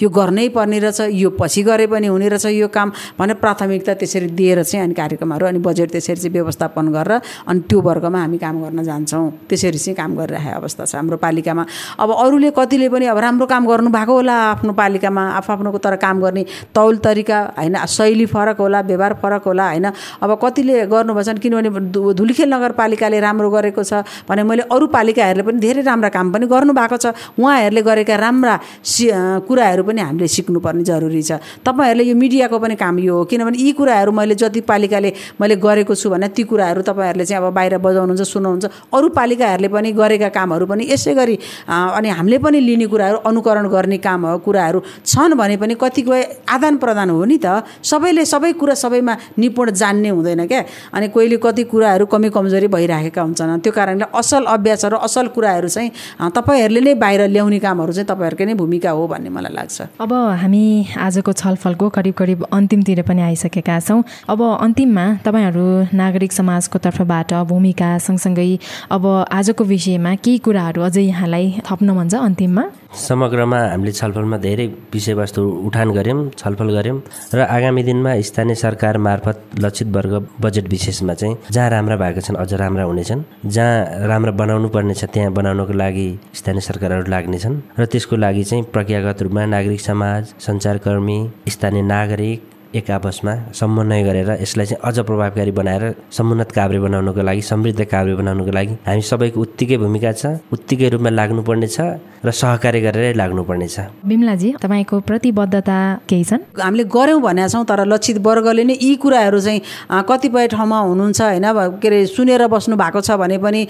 यो गर्नै पर्ने रहेछ यो पछि गरे पनि हुने रहेछ यो काम भने प्राथमिकता त्यसरी दिएर चाहिँ अनि कार्यक्रमहरू अनि बजेट त्यसरी चाहिँ व्यवस्थापन गरेर अनि त्यो वर्गमा हामी काम गर्न जान्छौँ। त्यसरी चाहिँ काम गरिरहेको अवस्था छ हाम्रो पालिकामा। अब अरूले कतिले पनि अब राम्रो काम गर्नुभएको होला आफ्नो पालिकामा आफआफ्नोको तर काम गर्ने तौल तरिका होइन शैली फरक होला व्यवहार फरक होला होइन। अब कतिले गर्नुभएछन् किनभने धुलीखेल नगरपालिकाले राम्रो गरेको छ भने मैले अरू पालिकाहरूले पनि धेरै राम्रा काम पनि गर्नुभएको छ। उहाँहरूले गरेका राम्रा सि कुराहरू पनि हामीले सिक्नुपर्ने जरुरी छ। तपाईँहरूले यो मिडियाको पनि काम यो हो। किनभने यी कुराहरू मैले जति पालिकाले मैले गरेको छु भने ती कुराहरू तपाईँहरूले चाहिँ अब बाहिर बजाउनुहुन्छ सुनाउनुहुन्छ अरू पालिकाहरूले पनि गरेका कामहरू पनि यसै गरी अनि हामीले पनि लिने कुराहरू अनुकरण गर्ने काम कुराहरू छन् भने पनि कतिपय आदान प्रदान हो नि त। सबैले सबै कुरा सबैमा निपुण जान्ने हुँदैन क्या। अनि कोहीले कति कुराहरू कमी कमजोरी भइराखेका हुन्छन्। त्यो कारणले असल अभ्यासहरू असल कुराहरू चाहिँ तपाईँहरूले नै बाहिर ल्याउने कामहरू चाहिँ तपाईँहरूकै नै भूमिका हो भन्ने मलाई लाग्छ। अब हामी आजको छलफलको करिब करिब अन्तिमतिर पनि आइसकेका छौँ। अब अन्तिममा तपाईँहरू नागरिक समाजको तर्फबाट भूमिका सँगसँगै अब आजको विषयमा केही कुराहरू अझै यहाँलाई थप्न मन छ अन्तिममा? समग्रमा हामीले छलफलमा धेरै विषयवस्तु उठान गऱ्यौँ छलफल गऱ्यौँ र आगामी दिनमा स्थानीय सरकार मार्फत लक्षित वर्ग बजेट विशेषमा चाहिँ जहाँ राम्रा भएका छन् अझ राम्रा हुनेछन्। जहाँ राम्रा बनाउनु पर्ने छ त्यहाँ बनाउनको लागि स्थानीय सरकारहरू लाग्नेछन् र त्यसको लागि चाहिँ प्रक्रियागत रूपमा नागरिक समाज सञ्चारकर्मी स्थानीय नागरिक एक आपसमा समन्वय गरेर यसलाई चाहिँ अझ प्रभावकारी बनाएर समुन्नत काभ्रे बनाउनको लागि समृद्ध काभ्रे बनाउनको लागि हामी सबैको उत्तिकै भूमिका छ उत्तिकै रूपमा लाग्नुपर्ने छ र सहकार्य गरेरै लाग्नुपर्ने छ बिमलाजी तपाईँको प्रतिबद्धता केही छन्? हामीले गऱ्यौँ भनेका छौँ तर लक्षित वर्गले नै यी कुराहरू चाहिँ कतिपय ठाउँमा हुनुहुन्छ होइन के अरे सुनेर बस्नु भएको छ भने पनि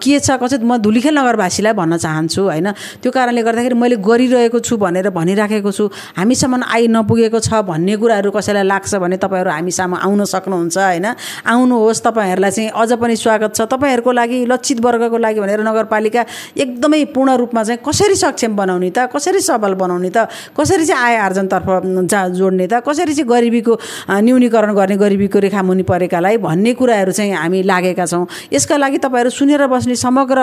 के छ कसै म धुलीखेल नगरवासीलाई भन्न चाहन्छु होइन? त्यो कारणले गर्दाखेरि मैले गरिरहेको छु भनेर भनिराखेको छु। हामीसम्म आइ नपुगेको छ भन्ने कुराहरू कसैलाई लाग्छ भने तपाईँहरू हामीसम्म आउन सक्नुहुन्छ होइन? आउनुहोस् तपाईँहरूलाई चाहिँ अझ पनि स्वागत छ। तपाईँहरूको लागि लक्षित वर्गको लागि भनेर नगरपालिका एकदमै पूर्ण रूपमा चाहिँ कसरी सक्षम बनाउने त? कसरी सबल बनाउने त? कसरी चाहिँ आय आर्जनतर्फ जा जोड्ने त? कसरी चाहिँ गरिबीको न्यूनीकरण गर्ने गरिबीको रेखामुनि परेकालाई भन्ने कुराहरू चाहिँ हामी लागेका छौँ। यसका लागि तपाईँहरू सुनेर बस्ने समग्र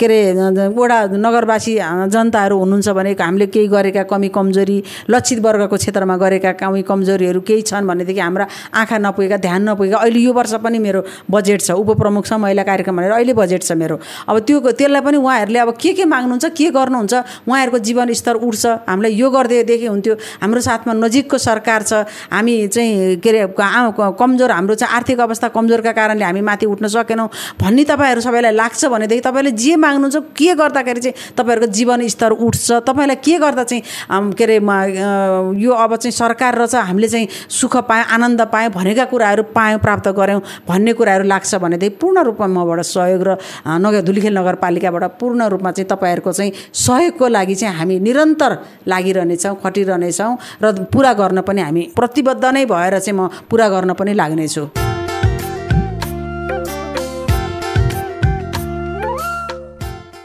के अरे वडा नगरवासी जनताहरू हुनुहुन्छ भने हामीले केही गरेका कमी कमजोरी लक्षित वर्गको क्षेत्रमा गरेका कमी कम कमजोरीहरू केही छन् भनेदेखि हाम्रा आँखा नपुगेका ध्यान नपुगेका अहिले यो वर्ष पनि मेरो बजेट छ उपप्रमुख छ महिला कार्यक्रम भनेर अहिले बजेट छ मेरो। अब त्यो त्यसलाई पनि उहाँहरूले अब के के माग्नुहुन्छ के गर्नुहुन्छ उहाँहरूको जीवन स्तर उठ्छ हामीलाई यो गरिदिएदेखि हुन्थ्यो। हाम्रो साथमा नजिकको सरकार छ हामी चाहिँ के अरे कमजोर हाम्रो चाहिँ आर्थिक अवस्था कमजोरका कारणले हामी माथि उठ्न सकेनौँ भन्ने तपाईँहरू सबैलाई लाग्छ भनेदेखि तपाईँले जे माग्नुहुन्छ के गर्दाखेरि चाहिँ तपाईँहरूको जीवन स्तर उठ्छ तपाईँलाई के गर्दा चाहिँ के अरे यो अब चाहिँ सरकार रहेछ हामीले चाहिँ सुख पायौँ आनन्द पायौँ भनेका कुराहरू पायौँ प्राप्त गऱ्यौँ भन्ने कुराहरू लाग्छ भनेदेखि पूर्ण रूपमा मबाट सहयोग र नगर धुलिखेल नगरपालिकाबाट पूर्ण रूपमा चाहिँ तपाईँहरूको चाहिँ सहयोगको लागि चाहिँ हामी निरन्तर लागिरहनेछौँ खटिरहनेछौँ र पुरा गर्न पनि हामी प्रतिबद्ध नै भएर चाहिँ म पुरा गर्न पनि लाग्नेछु।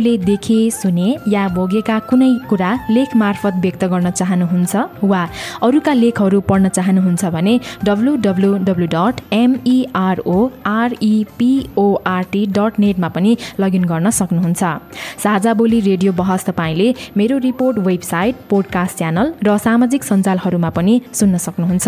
आफूले देखे सुने या भोगेका कुनै कुरा लेख मार्फत व्यक्त गर्न चाहनुहुन्छ वा अरूका लेखहरू पढ्न चाहनुहुन्छ भने W W W dot MEROREPORT dot नेटमा पनि लगइन गर्न सक्नुहुन्छ। साझा बोली रेडियो बहस तपाईँले मेरो रिपोर्ट वेबसाइट पोडकास्ट च्यानल र सामाजिक सञ्जालहरूमा पनि सुन्न सक्नुहुन्छ।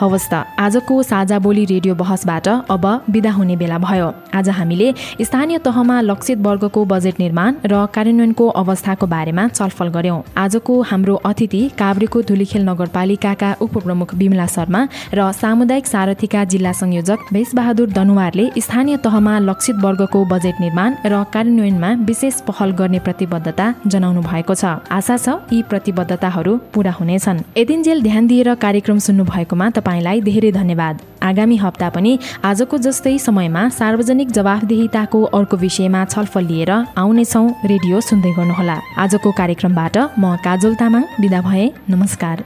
हवस् त। आजको साझा बोली रेडियो बहसबाट अब विदा हुने बेला भयो। आज हामीले स्थानीय तहमा लक्षित वर्गको बजेट निर्माण र कार्यान्वयनको अवस्थाको बारेमा छलफल गर्यौं आजको हाम्रो अतिथि काभ्रेको धुलीखेल नगरपालिकाका उपप्रमुख विमला शर्मा र सामुदायिक सारथीका जिल्ला संयोजक भेषबहादुर दनुवारले स्थानीय तहमा लक्षित वर्गको बजेट निर्माण र कार्यान्वयनमा विशेष पहल गर्ने प्रतिबद्धता जनाउनु भएको छ। आशा छ यी प्रतिबद्धताहरू पूरा हुनेछन्। यतिन्जेल ध्यान दिएर कार्यक्रम सुन्नु भएकोमा तपाईँलाई धेरै धन्यवाद। आगामी हप्ता पनि आजको जस्तै समयमा सार्वजनिक जवाफदेहिताको अर्को विषयमा छलफल लिएर आउनेछौ रेडियो सुन्दै गर्नुहोला। आजको कार्यक्रमबाट म काजल तामाङ विदा भए नमस्कार।